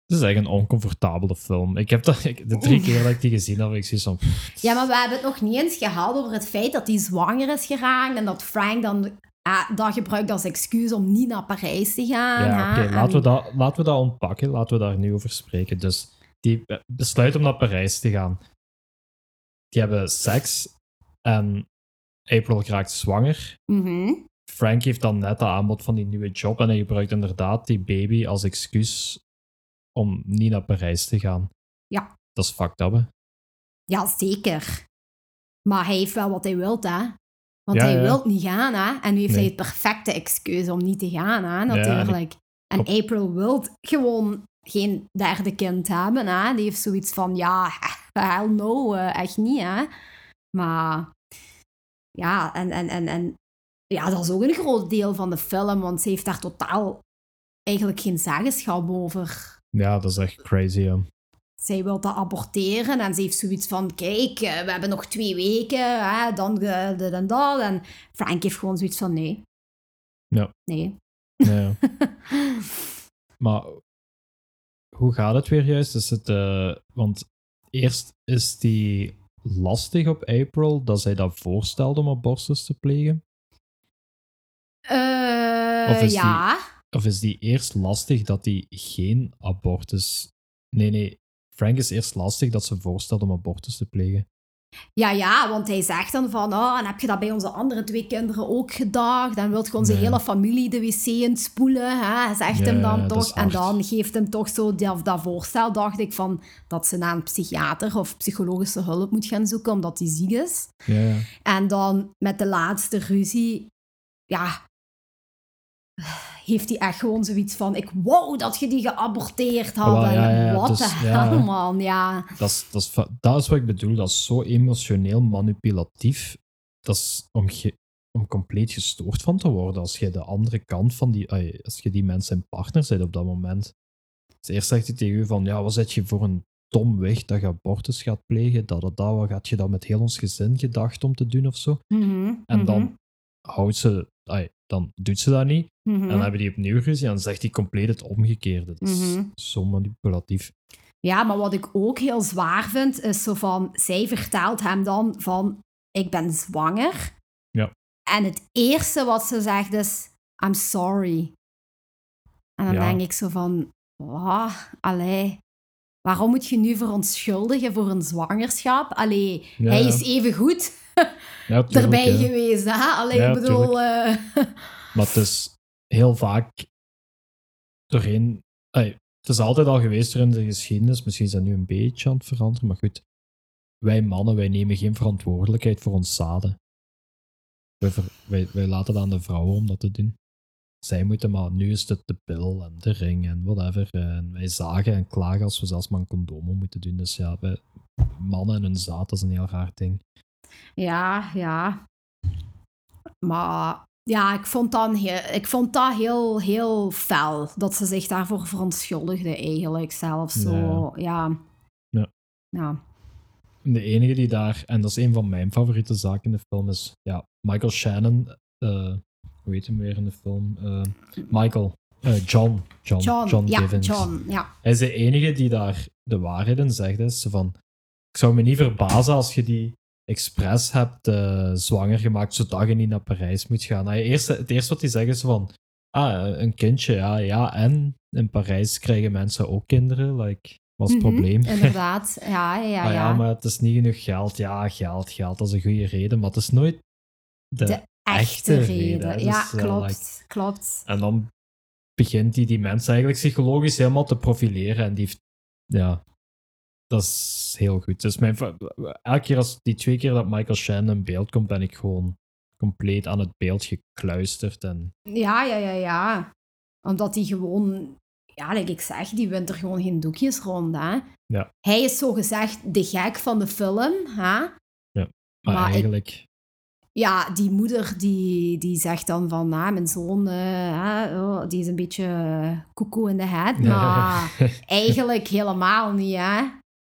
Het is echt een oncomfortabele film. Ik heb dat, ik- de drie keer dat ik die gezien heb, ik zie van... Ja, maar we hebben het nog niet eens gehad over het feit dat hij zwanger is geraakt en dat Frank dan ah, dat gebruikt als excuus om niet naar Parijs te gaan. Ja, oké, laten, we dat, laten we dat ontpakken. Laten we daar nu over spreken. Dus die be- besluit om naar Parijs te gaan. Die hebben seks en April raakt zwanger. Mhm. Frank heeft dan net dat aanbod van die nieuwe job en hij gebruikt inderdaad die baby als excuus om niet naar Parijs te gaan. Ja. Dat is fucked up, hè? Ja, zeker. Maar hij heeft wel wat hij wilt, hè. Want Ja, hij ja. wil niet gaan, hè. En nu heeft Nee. hij het perfecte excuus om niet te gaan, hè, en ik- natuurlijk. en April wil gewoon geen derde kind hebben, hè. Die heeft zoiets van, ja, hell no, eh, echt niet, hè. Maar, ja, en, en, en, en ja, dat is ook een groot deel van de film, want ze heeft daar totaal eigenlijk geen zeggenschap over Ja, dat is echt crazy, ja. zij wil dat aborteren en ze heeft zoiets van, kijk, eh, we hebben nog twee weken, hè, dan eh, dit en dat. En Frank heeft gewoon zoiets van, nee. Ja. Nee. Ja. maar hoe gaat het weer juist? Is het, eh, want eerst is die lastig op April dat zij dat voorstelde om abortus te plegen? Eh, Of is ja. Of is die eerst lastig dat hij geen abortus... Nee, nee. Frank is eerst lastig dat ze voorstelt om abortus te plegen. ja, ja, want hij zegt dan van, oh, en heb je dat bij onze andere twee kinderen ook gedacht? Dan wilt je onze Nee. hele familie de wc in spoelen, hè? zegt Ja, hem dan toch. En dan geeft hem toch zo dat, dat voorstel, dacht ik, van dat ze naar een psychiater of psychologische hulp moet gaan zoeken omdat hij ziek is. Ja. En dan met de laatste ruzie, ja, heeft hij echt gewoon zoiets van: Ik wou dat je die geaborteerd had. Ja, ja, wat dus, de ja. hel, man. Ja. Dat is, dat, is, dat is wat ik bedoel. Dat is zo emotioneel manipulatief. Dat is om, ge- om compleet gestoord van te worden. Als je de andere kant van die... Als je die mensen en partner bent op dat moment. Dus eerst zegt hij tegen u van... Ja, wat zet je voor een dom weg dat je abortus gaat plegen? Dat, dat, dat, wat gaat je dat met heel ons gezin gedacht om te doen of zo? Mhm, En mhm, dan houdt ze... ai, dan doet ze dat niet. mhm. En dan hebben die opnieuw ruzie. En dan zegt hij compleet het omgekeerde. Dat is Mhm. zo manipulatief. Ja, maar wat ik ook heel zwaar vind, is zo van: zij vertelt hem dan van: Ik ben zwanger. Ja. En het eerste wat ze zegt is: I'm sorry. En dan Ja. denk ik zo van: Wat? Allee. Waarom moet je nu verontschuldigen voor een zwangerschap? Allee, Ja, hij is even goed Ja, tuurlijk, erbij geweest, hè? Allee, Ja, ik bedoel... eh, Maar het is heel vaak doorheen. het is altijd al geweest er in de geschiedenis. Misschien is dat nu een beetje aan het veranderen. Maar goed, wij mannen, wij nemen geen verantwoordelijkheid voor ons zaden. Wij, ver- wij, wij laten het aan de vrouwen om dat te doen. Zij moeten maar, nu is het de pil en de ring en whatever. En wij zagen en klagen als we zelfs maar een condoom om moeten doen. Dus ja, wij, mannen en hun zaad, dat is een heel raar ding. Ja, ja. Maar ja, ik vond, dan heel, ik vond dat heel, heel fel. Dat ze zich daarvoor verontschuldigde eigenlijk zelf. Zo, ja. Ja. ja. De enige die daar, en dat is een van mijn favoriete zaken in de film, is ja, Michael Shannon. eh hoe heet hem weer in de film? Eh, Michael. eh, John. John. John, ja, Givens. John, ja. Hij is de enige die daar de waarheid in zegt. Is van, ik zou me niet verbazen als je die expres hebt eh, zwanger gemaakt, zodat je niet naar Parijs moet gaan. Hij, eerst, het eerste wat hij zegt is van, ah, een kindje, ja, ja, en in Parijs krijgen mensen ook kinderen. Like, wat is het Mhm, probleem? Inderdaad, ja, ja, ja. Ah ja, maar het is niet genoeg geld. Ja, geld, geld, dat is een goede reden, maar het is nooit de, de echte reden. Ja, Dus, eh, klopt, like- klopt. En dan begint hij die mensen eigenlijk psychologisch helemaal te profileren. En die heeft, ja, dat is heel goed. Dus mijn, elke keer als die twee keer dat Michael Shannon in beeld komt, ben ik gewoon compleet aan het beeld gekluisterd. En Ja, ja, ja, ja. Omdat hij gewoon, ja, like ik zeg, die wint er gewoon geen doekjes rond, hè. Ja. Hij is zo gezegd de gek van de film, hè. maar, Maar ik- eigenlijk, Ja, die moeder die, die zegt dan van, ah, mijn zoon, eh, oh, die is een beetje koekoe in de head. Maar eigenlijk helemaal niet, hè.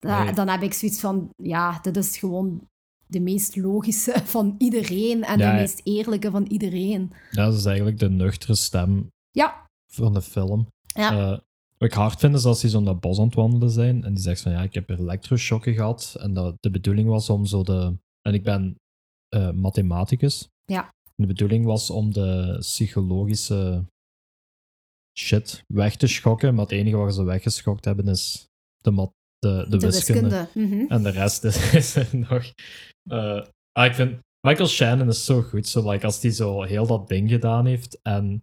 Da- Nee. Dan heb ik zoiets van, ja, dit is gewoon de meest logische van iedereen en Ja, de ja. meest eerlijke van iedereen. dat is eigenlijk de nuchtere stem Ja, van de film. ja. Eh, wat ik hard vind is als die zo naar bos aan het wandelen zijn en die zegt van ja, ik heb elektroshocken gehad en dat de bedoeling was om zo de... En ik ben eh, mathematicus. Ja. De bedoeling was om de psychologische shit weg te schokken, maar het enige wat ze weggeschokt hebben is de, de, de, wiskunde. Mhm. En de rest is, is er nog. eh, ah, ik vind Michael Shannon is zo goed. Zo, like, als hij zo heel dat ding gedaan heeft en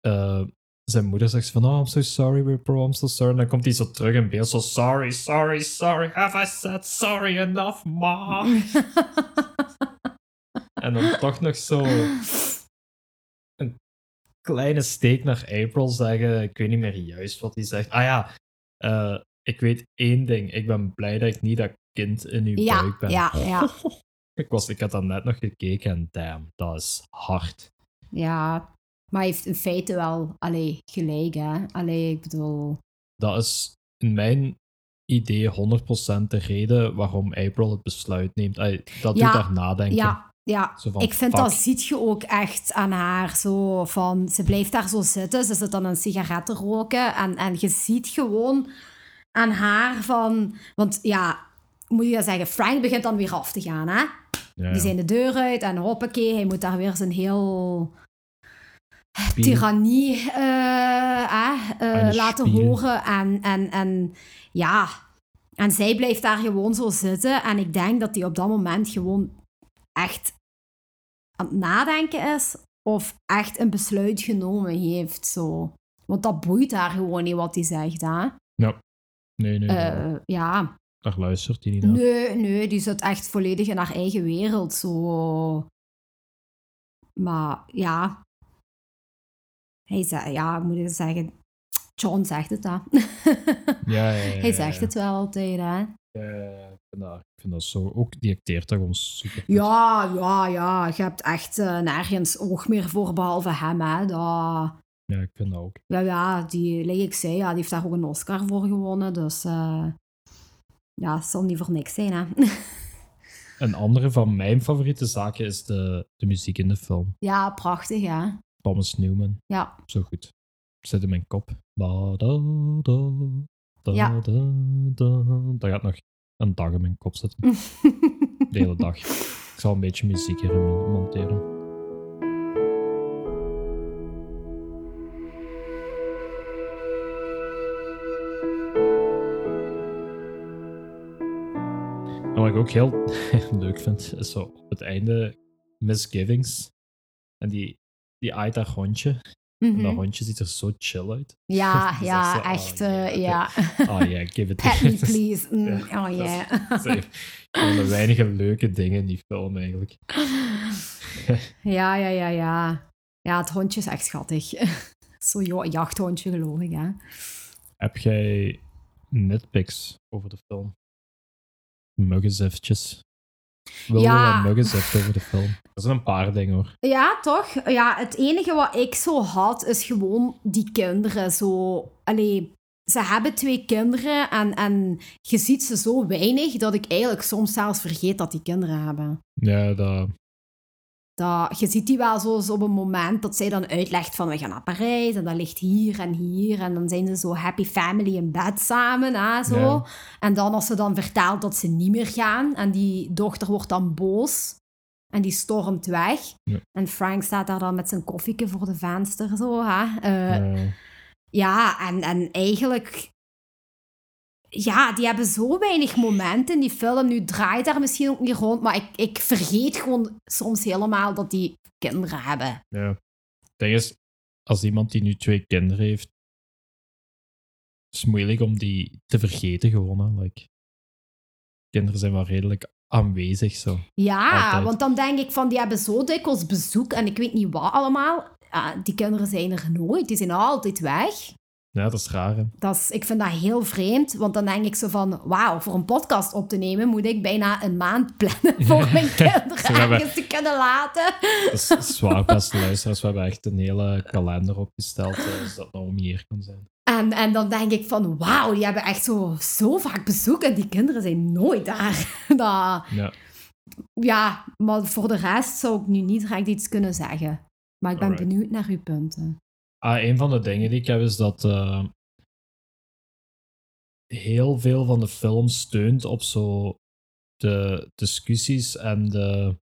eh, zijn moeder zegt van, oh, I'm so sorry, we're bro, I'm so sorry. En dan komt hij zo terug in beeld, zo, sorry, sorry, sorry, have I said sorry enough, ma? en dan toch nog zo een kleine steek naar April zeggen. Ik weet niet meer juist wat hij zegt. Ah ja, eh, ik weet één ding. Ik ben blij dat ik niet dat kind in uw Ja, buik ben. ja, ja. Ik, was, ik had dat net nog gekeken en damn, dat is hard. Ja, maar hij heeft in feite wel allee, gelijk, hè. Allee, ik bedoel... Dat is in mijn idee 100% de reden waarom April het besluit neemt. Ay, dat Ja, doet haar nadenken. Ja, ja. Van, ik vind fuck. dat ziet je ook echt aan haar. Zo van, ze blijft daar zo zitten, ze zit dan een sigaret te roken. En, en je ziet gewoon aan haar van... Want ja, moet je zeggen, Frank begint dan weer af te gaan, hè. Ja, Die zijn de deur uit en hoppakee, hij moet daar weer zijn heel tirannie eh, eh, eh, laten horen. En, en, en ja, en zij blijft daar gewoon zo zitten. En ik denk dat hij op dat moment gewoon echt aan het nadenken is. Of echt een besluit genomen heeft. Zo. Want dat boeit haar gewoon niet wat hij zegt. Hè? Nee, nee, Eh, ja, daar luistert hij niet naar. Nee, nee, die zit echt volledig in haar eigen wereld. Zo. Maar ja. Hij zei, ja, moet ik zeggen. John zegt het, hè. Ja, ja, ja, Hij zegt het wel altijd, hè. Ja, ik, vind dat, ik vind dat zo. Ook die acteert daar gewoon super. Ja, ja, ja. Je hebt echt eh, nergens oog meer voor, behalve hem, hè. Dat, Ja, ik vind dat ook. ja, ja, die, like ik zei, ja, die heeft daar ook een Oscar voor gewonnen. Dus eh, ja, het zal niet voor niks zijn, hè. Een andere van mijn favoriete zaken is de, de muziek in de film. ja, prachtig, hè. Thomas Newman. Ja. Zo goed. Zit in mijn kop. Da, da, da, Ja. da, da. Dat gaat nog een dag in mijn kop zitten. De hele dag. Ik zal een beetje muziek hierin monteren. Ik ook heel leuk vind, is zo op het einde Misgivings. En die, die aait dat hondje. En dat Mhm. hondje ziet er zo chill uit. Ja, is ja, zo, oh, echt, yeah, eh, ja. Oh ja, give it Pet me, please. Mm, Ja, oh, yeah. is Een van de weinige leuke dingen in die film eigenlijk. ja, ja, ja, ja. Ja, het hondje is echt schattig. Zo'n jachthondje, geloof ik, hè. Heb jij nitpicks over de film? Muggenzifjes. Wil je Ja. nuggets hebt over de film? Er zijn een paar dingen hoor. Ja, toch? Ja, het enige wat ik zo had, is gewoon die kinderen. Zo, allee, ze hebben twee kinderen en, en je ziet ze zo weinig dat ik eigenlijk soms zelfs vergeet dat die kinderen hebben. Ja, dat... Dat, je ziet die wel zo, op een moment dat zij dan uitlegt van we gaan naar Parijs en dat ligt hier en hier en dan zijn ze zo happy family in bed samen, hè, zo. Ja. En dan als ze dan vertelt dat ze niet meer gaan en die dochter wordt dan boos en die stormt weg. Ja. En Frank staat daar dan met zijn koffieke voor de venster, zo, hè. Eh, eh, ja, en, en eigenlijk... Ja, die hebben zo weinig momenten in die film. Nu draait daar misschien ook niet rond, maar ik, ik vergeet gewoon soms helemaal dat die kinderen hebben. ja. Het ding is, als iemand die nu twee kinderen heeft, is het moeilijk om die te vergeten gewoon. Hè. Like, kinderen zijn wel redelijk aanwezig zo. Ja, Altijd. want dan denk ik van, die hebben zo dikwijls bezoek en ik weet niet wat allemaal. Die kinderen zijn er nooit, die zijn altijd weg. Ja, dat is raar. Hè? Dat is, ik vind dat heel vreemd, want dan denk ik zo van, wauw, voor een podcast op te nemen moet ik bijna een maand plannen voor mijn kinderen ergens te kunnen laten. Dat is zwaar, beste luisteraars. We hebben echt een hele kalender opgesteld, eh, dus dat Naomi hier kan zijn. En, en dan denk ik van, wauw, die hebben echt zo, zo vaak bezoek en die kinderen zijn nooit daar. Dat, Ja. ja, maar voor de rest zou ik nu niet direct iets kunnen zeggen. Maar ik ben Alright. benieuwd naar uw punten. Ah, een van de dingen die ik heb is dat eh, heel veel van de film steunt op zo de discussies en de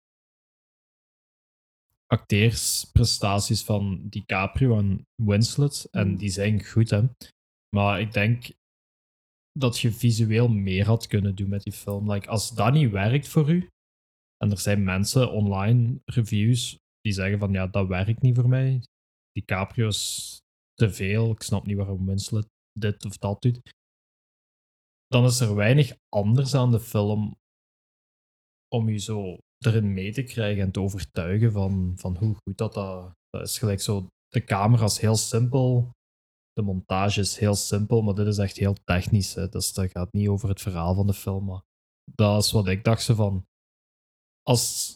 acteersprestaties van DiCaprio en Winslet. En Mm. die zijn goed, hè. Maar ik denk dat je visueel meer had kunnen doen met die film. Like, als dat niet werkt voor u, en er zijn mensen online, reviews, die zeggen van ja, dat werkt niet voor mij. DiCaprio is te veel. Ik snap niet waarom Winslet dit of dat doet. Dan is er weinig anders aan de film om je zo erin mee te krijgen en te overtuigen van, van hoe goed dat, dat, dat is. Gelijk zo, de camera is heel simpel, de montage is heel simpel, maar dit is echt heel technisch. Dus dat gaat niet over het verhaal van de film. Maar dat is wat ik dacht ze van. Als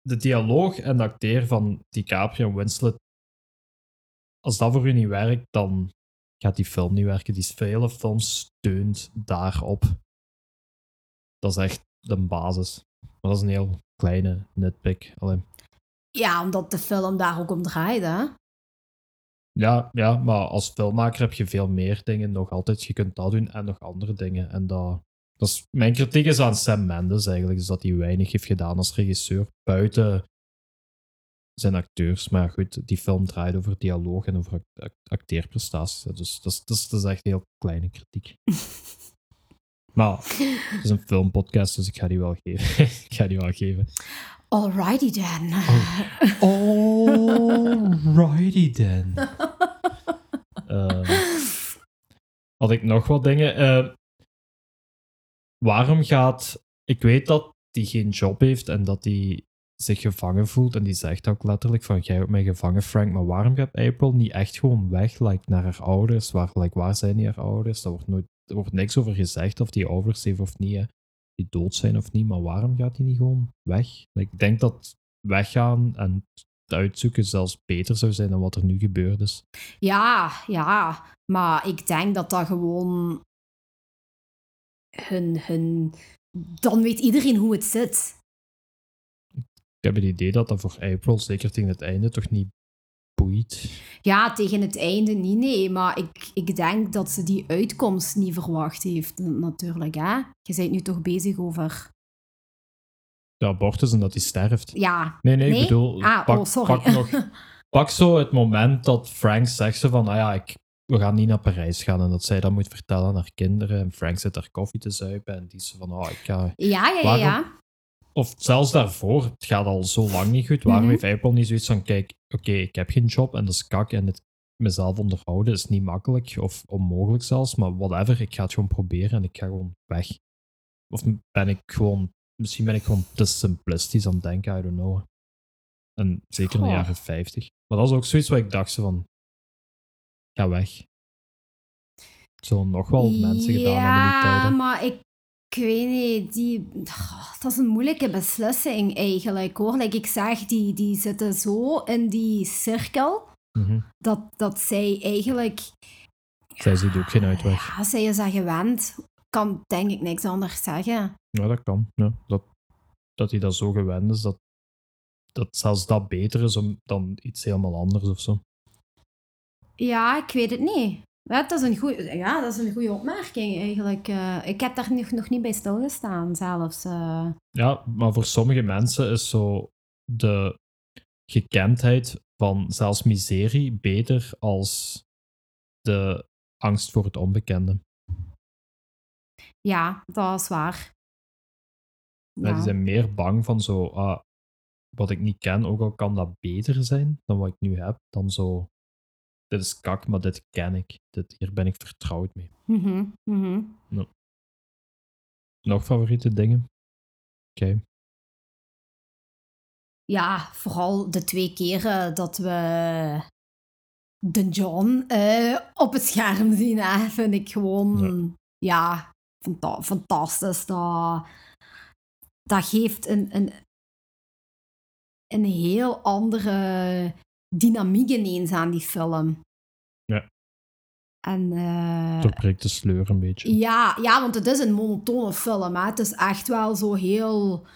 de dialoog en de acteer van DiCaprio en Winslet als dat voor u niet werkt, dan gaat die film niet werken. Die vele film steunt daarop. Dat is echt de basis. Maar dat is een heel kleine nitpick. Allee. Ja, omdat de film daar ook om draait, hè? Ja, ja, maar als filmmaker heb je veel meer dingen nog altijd. Je kunt dat doen en nog andere dingen. En dat, dat is, mijn kritiek is aan Sam Mendes eigenlijk. Dus dat hij weinig heeft gedaan als regisseur. Buiten zijn acteurs. Maar goed, die film draait over dialoog en over act- act- acteerprestaties. Dus dat is, dat, is, dat is echt een heel kleine kritiek. maar het is een filmpodcast, dus ik ga die wel geven. ik ga die wel geven. Alrighty then. Alrighty then. Ehm, had ik nog wat dingen? Eh, waarom gaat... Ik weet dat hij geen job heeft en dat hij zich gevangen voelt. En die zegt ook letterlijk van, jij hebt mij gevangen, Frank. Maar waarom gaat April niet echt gewoon weg like, naar haar ouders? Waar, like, waar zijn die haar ouders? Daar wordt, nooit, er wordt niks over gezegd of die ouders heeft of niet. Die dood zijn of niet. Maar waarom gaat hij niet gewoon weg? Ik denk dat weggaan en uitzoeken zelfs beter zou zijn dan wat er nu gebeurd is. Ja, ja. Maar ik denk dat dat gewoon hun, hun... Dan weet iedereen hoe het zit. Ik heb het idee dat dat voor April, zeker tegen het einde, toch niet boeit. Ja, tegen het einde niet, nee. Maar ik, ik denk dat ze die uitkomst niet verwacht heeft, natuurlijk. Hè? Je bent nu toch bezig over... De abortus en dat hij sterft. Ja, Nee, nee, Nee? ik bedoel, Ah, pak, oh, sorry. pak nog... Pak zo het moment dat Frank zegt ze van, ah ja, ik, we gaan niet naar Parijs gaan. En dat zij dat moet vertellen aan haar kinderen. En Frank zit daar koffie te zuipen. En die is van, oh, ik ga... ja, ja, ja. Waarom- ja. Of zelfs daarvoor, het gaat al zo lang niet goed. Waarom Mhm. heeft Apple niet zoiets van, kijk, oké, ik heb geen job en dat is kak. En het mezelf onderhouden is niet makkelijk of onmogelijk zelfs. Maar whatever, ik ga het gewoon proberen en ik ga gewoon weg. Of ben ik gewoon... Misschien ben ik gewoon te simplistisch aan het denken, I don't know. En zeker in de jaren 50. Maar dat is ook zoiets wat ik dacht, van... Ga weg. Zo nog wel mensen gedaan hebben in die Ja, tijden. maar ik ik weet niet, die, oh, dat is een moeilijke beslissing eigenlijk hoor. Like ik zeg, die, die zitten zo in die cirkel Mhm. dat, dat zij eigenlijk, Zij ziet ook geen uitweg. ja, zij is daar gewend. Kan denk ik niks anders zeggen. Ja, dat kan. Ja, dat, dat hij dat zo gewend is, dat, dat zelfs dat beter is dan iets helemaal anders of zo. Ja, ik weet het niet. Ja, dat is een goeie, ja, dat is een goede opmerking eigenlijk. Eh, ik heb daar nog, nog niet bij stilgestaan zelfs. eh. Ja, maar voor sommige mensen is zo de gekendheid van zelfs miserie beter als de angst voor het onbekende. ja, dat is waar. Ja. Die Ja. zijn meer bang van zo, ah, wat ik niet ken, ook al kan dat beter zijn dan wat ik nu heb, dan zo, dit is kak, maar dit ken ik. Dit, hier ben ik vertrouwd mee. Mhm, mhm. Nog favoriete dingen? Oké. Ja, vooral de twee keren dat we de John eh, op het scherm zien, hè, vind ik gewoon ja. fanta- fantastisch. Dat, dat geeft een, een, een heel andere dynamiek ineens aan die film. Ja. En eh, Doorbreekt de sleur een beetje. ja, ja, want het is een monotone film. Hè. Het is echt wel zo heel...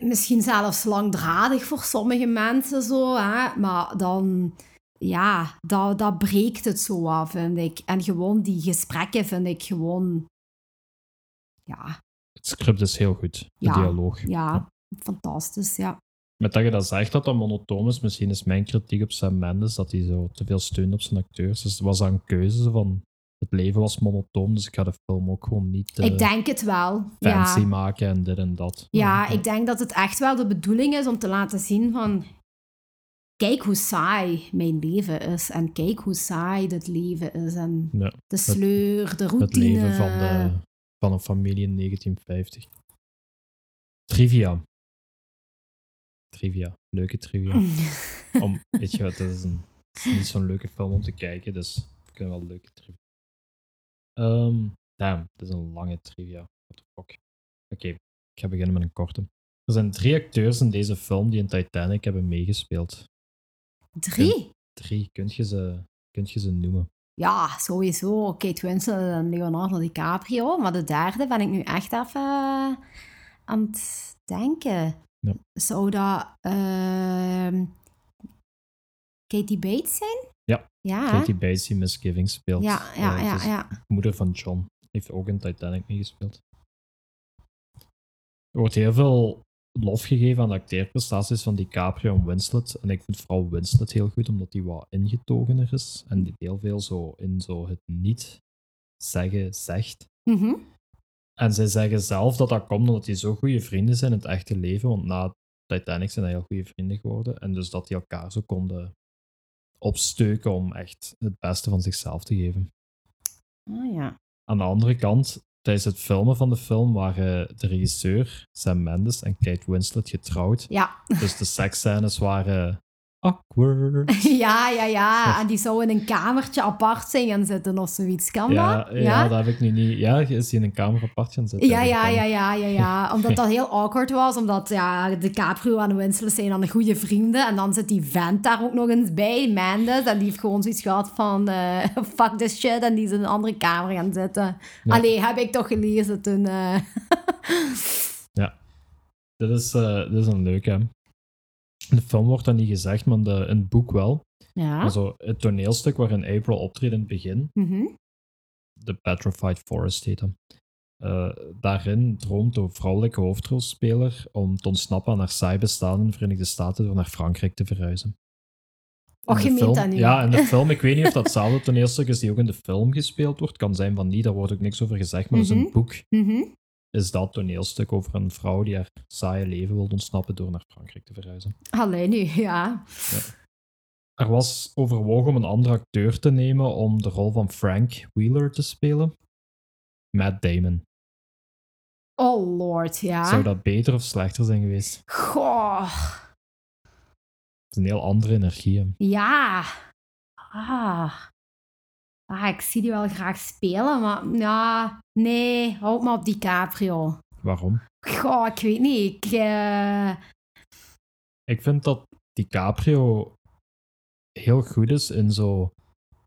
Misschien zelfs langdradig voor sommige mensen zo. Hè. Maar dan... Ja, dat, dat breekt het zo af, vind ik. En gewoon die gesprekken vind ik gewoon... Ja, Het script is heel goed. De Ja, dialoog. ja fantastisch, ja. Met dat je dat zegt dat dat monotoon is, misschien is mijn kritiek op Sam Mendes dat hij zo te veel steunt op zijn acteurs. Dus het was dat een keuze van het leven was monotoon, dus ik ga de film ook gewoon niet eh, ik denk het wel. fancy ja. maken en dit en dat. Ja, ik denk dat het echt wel de bedoeling is om te laten zien van... Kijk hoe saai mijn leven is. En kijk hoe saai dit leven is. En Ja, de sleur, de routine. het leven van, de, van een familie in 1950. Trivia. Trivia. Leuke trivia. om, weet je wat, het is, een, het is niet zo'n leuke film om te kijken, dus we kunnen wel leuke trivia. Ehm damn, het is een lange trivia. What the fuck. Oké, ik ga beginnen met een korte. Er zijn drie acteurs in deze film die in Titanic hebben meegespeeld. Drie? Drie, kunt je ze, kunt je ze noemen? Ja, sowieso. Kate Winslet en Leonardo DiCaprio. Maar de derde ben ik nu echt even eh, aan het denken. Ja. Zou dat ehm, Katie Bates zijn? Ja, Ja? Katie Bates die Misgivings speelt. ja, ja, Eh, ja, moeder van John. Heeft ook in Titanic meegespeeld. Er wordt heel veel lof gegeven aan de acteerprestaties van DiCaprio en Winslet. En ik vind vooral Winslet heel goed, omdat hij wat ingetogener is. En die heel veel zo in zo het niet zeggen zegt. Mhm. En zij zeggen zelf dat dat komt omdat die zo goede vrienden zijn in het echte leven. Want na Titanic zijn dat heel goede vrienden geworden. En dus dat die elkaar zo konden opsteuken om echt het beste van zichzelf te geven. Oh, ja. Aan de andere kant, tijdens het filmen van de film waren de regisseur Sam Mendes en Kate Winslet getrouwd. Ja. Dus de seksscènes waren awkward. ja, ja, ja. En die zou in een kamertje apart zijn gaan zitten of zoiets. Kan Ja, dat? ja, dat heb ik nu niet. Ja, is hij in een kamer apart gaan zitten? Ja, ja, ja, ja, ja, ja. Omdat dat heel awkward was. Omdat ja, de Caprio en Winslet zijn dan goede vrienden. En dan zit die vent daar ook nog eens bij, Mendes. En die heeft gewoon zoiets gehad van... eh, fuck this shit. En die is in een andere kamer gaan zitten. Ja. Allee, heb ik toch gelezen toen... eh. Dit is, eh, dit is een leuke. In de film wordt dat niet gezegd, maar in, de, in het boek wel. ja. Maar zo, het toneelstuk waarin April optreedt in het begin, Mhm. de Petrified Forest heet hem. Eh, daarin droomt de vrouwelijke hoofdrolspeler om te ontsnappen aan haar saai bestaan in de Verenigde Staten door naar Frankrijk te verhuizen. Och, je meent dat nu. Ja, in de film, ik weet niet of dat hetzelfde toneelstuk is die ook in de film gespeeld wordt. Kan zijn van niet, daar wordt ook niks over gezegd. Maar dus in Mhm. het boek Mhm. Is dat toneelstuk over een vrouw die haar saaie leven wil ontsnappen door naar Frankrijk te verhuizen. Allee, nu, ja. Er was overwogen om een andere acteur te nemen om de rol van Frank Wheeler te spelen. Matt Damon. Oh lord, ja. Zou dat beter of slechter zijn geweest? Goh. Het is een heel andere energie. hè. Ja. Ah. Ah, ik zie die wel graag spelen, maar ja, nee, houd maar op DiCaprio. Waarom? Goh, ik weet niet. Ik, eh, Ik vind dat DiCaprio heel goed is in zo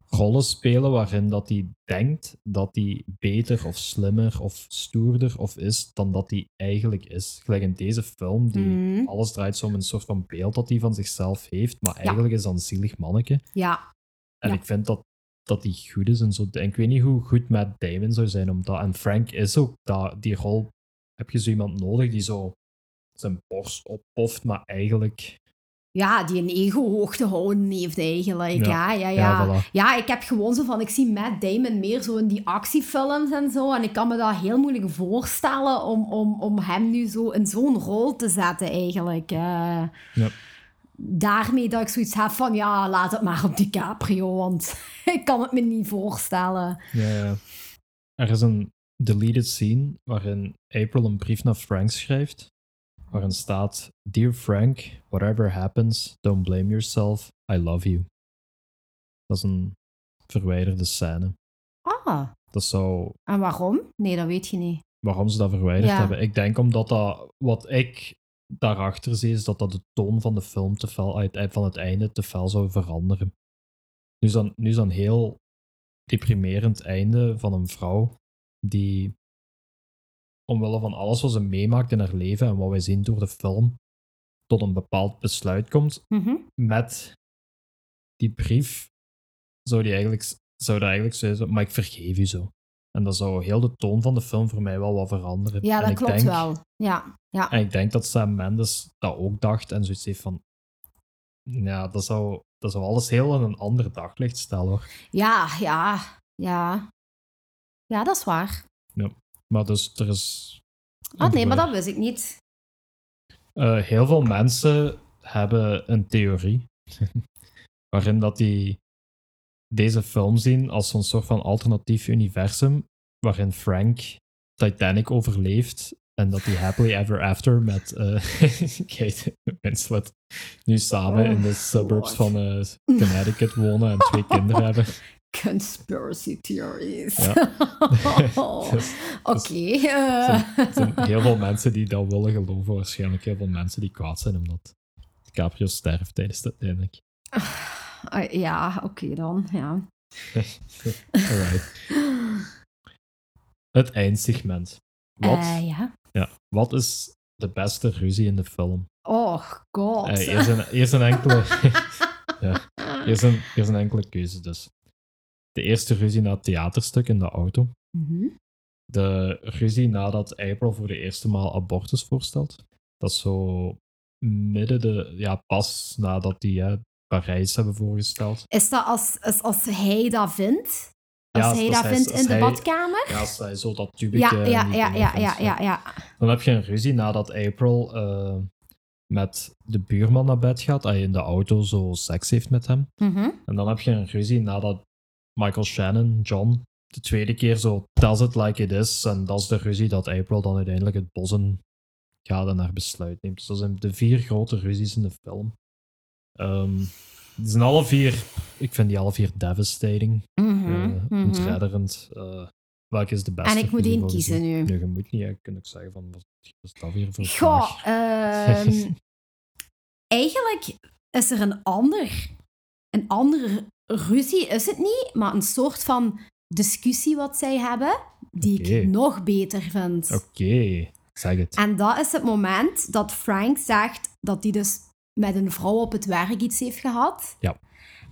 rollen spelen waarin dat hij denkt dat hij beter of slimmer of stoerder of is dan dat hij eigenlijk is. Gelijk in deze film, die Mhm. alles draait zo om een soort van beeld dat hij van zichzelf heeft, maar eigenlijk is dat een zielig manneke. ja, En Ja. ik vind dat dat hij goed is en zo. En ik weet niet hoe goed Matt Damon zou zijn om dat. En Frank is ook dat, die rol. Heb je zo iemand nodig die zo zijn borst oppoft, maar eigenlijk. ja, die een ego-hoogte houden heeft eigenlijk. Ja, Ja. ja, ja. Ja, Ja, voilà. ik heb gewoon zo van, ik zie Matt Damon meer zo in die actiefilms en zo. En ik kan me dat heel moeilijk voorstellen om, om, om hem nu zo in zo'n rol te zetten eigenlijk. Eh, Ja. Daarmee dat ik zoiets heb van, ja, laat het maar op DiCaprio, want ik kan het me niet voorstellen. Ja, ja. Er is een deleted scene waarin April een brief naar Frank schrijft. Waarin staat: Dear Frank, whatever happens, don't blame yourself. I love you. Dat is een verwijderde scène. Ah, Dat zou en waarom? Nee, dat weet je niet. waarom ze dat verwijderd Ja. hebben. Ik denk omdat dat, wat ik daarachter zie, is dat dat de toon van de film te fel, uit- van het einde te fel zou veranderen. Nu is dan, nu is dan een heel deprimerend einde van een vrouw die omwille van alles wat ze meemaakt in haar leven en wat wij zien door de film, tot een bepaald besluit komt Mhm. met die brief zou die eigenlijk, zou dat eigenlijk zeggen, maar ik vergeef u zo. En dat zou heel de toon van de film voor mij wel wat veranderen. Ja, dat klopt denk, wel. Ja, ja. En ik denk dat Sam Mendes dat ook dacht en zoiets heeft van, ja, dat zou, dat zou alles heel in een ander daglicht stellen hoor. Ja, ja, ja. Ja, dat is waar. Maar dus er is... Ah, nee, maar dat wist ik niet. Eh, heel veel mensen hebben een theorie waarin dat die deze film zien als zo'n soort van alternatief universum waarin Frank Titanic overleeft en dat hij happily ever after met eh Kate Winslet nu samen in de Oh, suburbs God. van eh, Connecticut wonen en twee kinderen hebben. Conspiracy theories. Ja. Dus- Oké. dus- eh. Er zijn heel veel mensen die dat willen geloven, waarschijnlijk heel veel mensen die kwaad zijn omdat DiCaprio sterft tijdens het uiteindelijk. Ah, ja, oké dan. Ja. Alright. Het eindsegment. Wat, Eh, ja. ja, wat is de beste ruzie in de film? Oh, god. Eh, eerst, een, eerst een enkele... ja, eerst een, eerst een enkele keuze dus. De eerste ruzie na het theaterstuk in de auto. Mhm. De ruzie nadat April voor de eerste maal abortus voorstelt. Dat is zo midden de... Ja, pas nadat die hè, Parijs hebben voorgesteld. Is dat als, als, als hij dat vindt? Als Ja, hij als dat vindt in de hij- badkamer? Ja, als hij zo dat tubeke... Ja, ja, ja, ja, vindt, ja, ja. Dan heb je een ruzie nadat April eh, met de buurman naar bed gaat. Hij in de auto zo seks heeft met hem. Mhm. En dan heb je een ruzie nadat Michael Shannon, John, de tweede keer zo tells it like it is. En dat is de ruzie dat April dan uiteindelijk het bos in gaat en haar besluit neemt. Dus dat zijn de vier grote ruzies in de film. Ehm, die zijn alle vier, ik vind die alle vier devastating. Mhm. ontredderend. Eh, welke is de beste? En ik moet één kiezen nu. Nee, je moet niet. Je kunt ook zeggen van, wat is dat weer voor Goh, vraag? ehm, eigenlijk is er een ander, een andere ruzie, is het niet, maar een soort van discussie wat zij hebben, die ik nog beter vind. Oké, zeg het. En dat is het moment dat Frank zegt dat hij dus met een vrouw op het werk iets heeft gehad. Ja.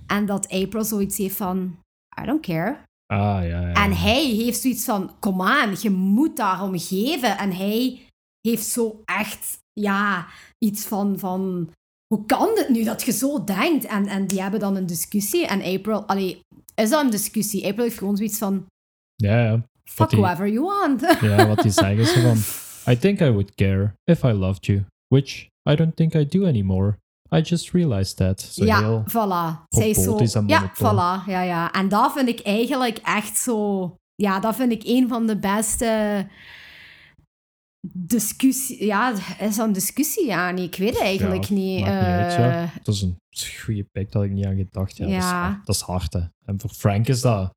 En dat April zoiets heeft van, I don't care. Ah, ja, ja. En hij heeft zoiets van, kom aan, je moet daarom geven. En hij heeft zo echt, ja, iets van, van hoe kan dit nu dat je zo denkt? En, en die hebben dan een discussie. En April, allee, is dat een discussie? April heeft gewoon zoiets van, Ja, ja. fuck die- whoever you want. Ja, wat hij zegt is zo van... I think I would care if I loved you. Which I don't think I do anymore. I just realized that. Zo ja, voilà. Zij is zo, ja, voilà. Ja, ja. En dat vind ik eigenlijk echt zo... Ja, dat vind ik een van de beste discussie... Ja, is dat een discussie? Ja, nee, ik weet het eigenlijk Ja, niet. niet uit, ja. Eh, Dat is een goede pick, dat had ik niet aan gedacht. Ja, Dat, is, Ja. hard- dat is hard, hè. En voor Frank is dat...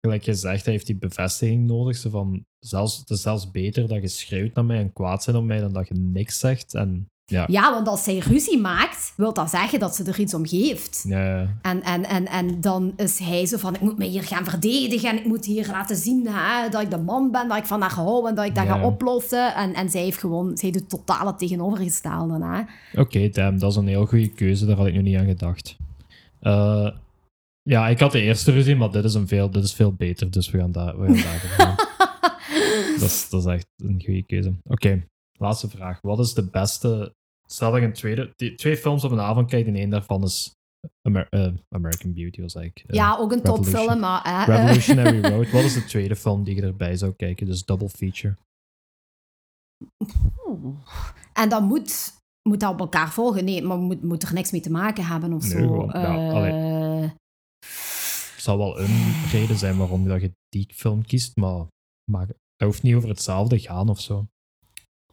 gelijk gezegd, hij heeft die bevestiging nodig. Zo van, zelfs, het is zelfs beter dat je schreeuwt naar mij en kwaad zijn op mij dan dat je niks zegt. En ja, Ja, want als zij ruzie maakt, wil dat zeggen dat ze er iets om geeft. ja, En, en, en, en dan is hij zo van, ik moet me hier gaan verdedigen en ik moet hier laten zien hè, dat ik de man ben, dat ik van haar hou en dat ik dat ga oplossen. En, en zij heeft gewoon, zij doet totaal het tegenovergestelde. Oké, damn, dat is een heel goede keuze. Daar had ik nog niet aan gedacht. Eh, ja, ik had de eerste ruzie, maar dit is, een veel, dit is veel beter. Dus we gaan daar, we gaan daar gaan. dat, is, dat is echt een goede keuze. Oké, laatste vraag. Wat is de beste... Stel dat je een tweede, die, twee films op een avond kijkt en één daarvan is Amer- eh, American Beauty, was eigenlijk. eh, ja, ook een topfilm, maar... Hè, Revolutionary Road. Wat is de tweede film die je erbij zou kijken? Dus double feature. En dan moet, moet dat op elkaar volgen. Nee, maar moet, moet er niks mee te maken hebben of Nee, zo. gewoon, ja, Eh, zal wel een reden zijn waarom dat je die film kiest, maar, maar dat hoeft niet over hetzelfde gaan of zo.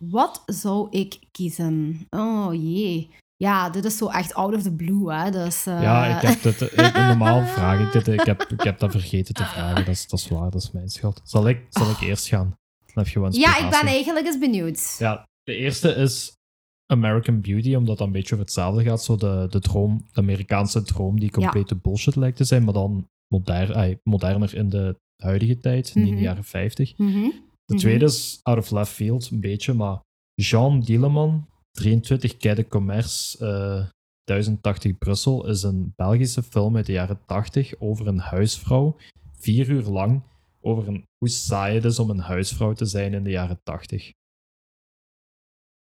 wat zou ik kiezen? Oh jee. Ja, dit is zo echt out of the blue, hè. Dus, eh, Ja, ik heb dit, eh, normaal vraag ik dit. Ik heb, ik heb dat vergeten te vragen. Dat is, dat is waar, dat is mijn schuld. Zal ik, zal ik eerst gaan? Dan heb je wel Ja, ik ben eigenlijk eens benieuwd. Ja, de eerste is American Beauty, omdat dat een beetje over hetzelfde gaat. Zo de, de droom, de Amerikaanse droom die complete bullshit lijkt te zijn, maar dan moderner in de huidige tijd, niet in Mhm. de jaren 50. Mhm. De Mhm. tweede is out of left field, een beetje, maar Jean Dieleman, 23 Quai de Commerce, eh 1080 Brussel, is een Belgische film uit de jaren 80 over een huisvrouw. Vier uur lang over een, hoe saai het is om een huisvrouw te zijn in de jaren 80.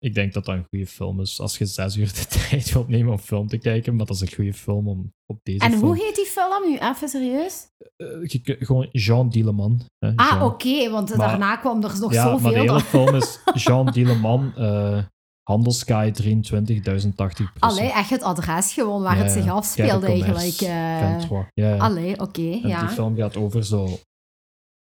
Ik denk dat dat een goede film is. Als je zes uur de tijd wilt nemen om film te kijken, maar dat is een goede film om op deze En film... hoe heet die film nu? Even serieus? Eh, je gewoon Jean Dieleman. hè, Ah, oké, want Maar- daarna kwam er nog Ja, maar de zoveel. hele film is Jean Dieleman, eh Handelskaai 23 1080 Brussel. Allee, echt het adres gewoon waar Ja, het zich afspeelde eigenlijk. 23. Ja. Allee, oké, En ja. die film gaat over zo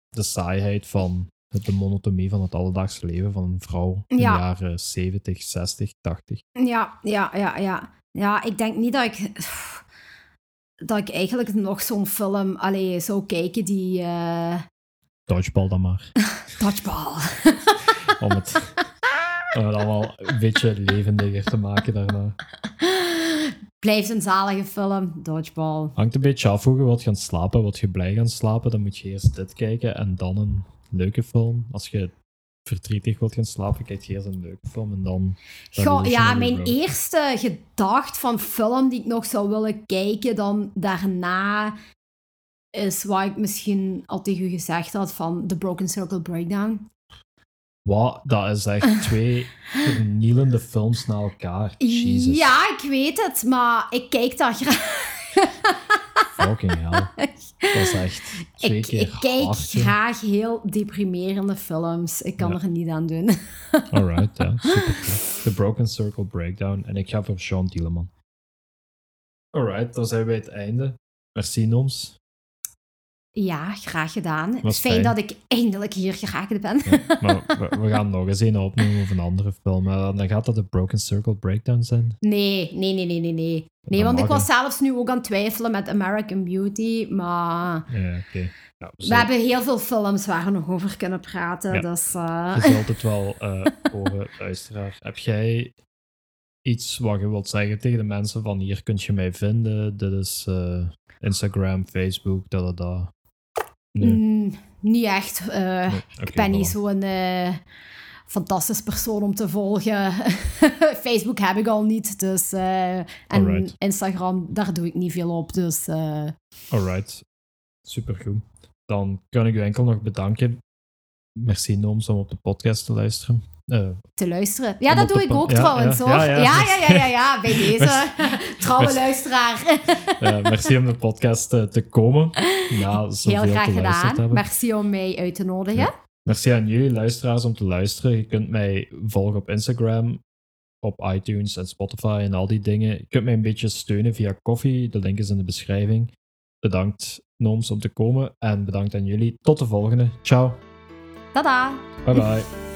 de saaiheid van de monotonie van het alledaagse leven van een vrouw in Ja. de jaren 70, 60, 80. Ja, ja, ja, ja. Ja, ik denk niet dat ik... Dat ik eigenlijk nog zo'n film allee, zou kijken die... eh Dodgeball dan maar. Dodgeball. Om het, om het allemaal een beetje levendiger te maken daarna. Blijft een zalige film, Dodgeball. Hangt een beetje af hoe je wilt gaan slapen. Wilt je blij gaan slapen, dan moet je eerst dit kijken en dan een leuke film. Als je verdrietig wilt gaan slapen, kijk je eerst een leuke film en dan... Goh, ja, mijn Road. eerste gedacht van film die ik nog zou willen kijken dan daarna is wat ik misschien al tegen u gezegd had van The Broken Circle Breakdown. Wat? Dat is echt twee vernielende films na elkaar. Jesus. Ja, ik weet het, maar ik kijk dat graag. Fucking hell. Dat is echt twee Ik, keer ik kijk hard, graag heel deprimerende films. Ik kan Ja. er niet aan doen. Alright, ja. Super The Broken Circle Breakdown. En ik ga voor Sean Dieleman. Alright, dan zijn we bij het einde. Merci, Noms. Ja, graag gedaan. Het is fijn, fijn. dat ik eindelijk hier geraakt ben. Ja, maar we, we gaan nog eens een opnemen over een andere film. Maar dan gaat dat de Broken Circle Breakdown zijn. Nee, nee, nee, nee, nee, nee. Nee, want ik was zelfs nu ook aan het twijfelen met American Beauty, maar Ja, oké. Ja, we hebben heel veel films waar we nog over kunnen praten, Ja. dus... eh, Je zult het wel eh horen, luisteraar. Heb jij iets wat je wilt zeggen tegen de mensen van hier kun je mij vinden? Dit is eh, Instagram, Facebook, dat, dat. Nee. mm, niet echt. eh, Nee, ik ben niet zo'n eh fantastisch persoon om te volgen. Facebook heb ik al niet, dus... eh, en Alright. Instagram, daar doe ik niet veel op, dus... Alright, supergoed. Dan kan ik u enkel nog bedanken. Merci Noms om op de podcast te luisteren. Eh, te luisteren. Ja, dat doe ik ook trouwens, ja, hoor. ja, Ja, ja. ja, bij deze. Trouwe luisteraar. merci om de podcast eh, te komen. Ja, Heel graag gedaan. Merci om mij uit te nodigen. Merci aan jullie luisteraars om te luisteren. Je kunt mij volgen op Instagram, op iTunes en Spotify en al die dingen. Je kunt mij een beetje steunen via koffie. De link is in de beschrijving. Bedankt Noms om te komen en bedankt aan jullie. Tot de volgende. Ciao. Tada! Bye bye.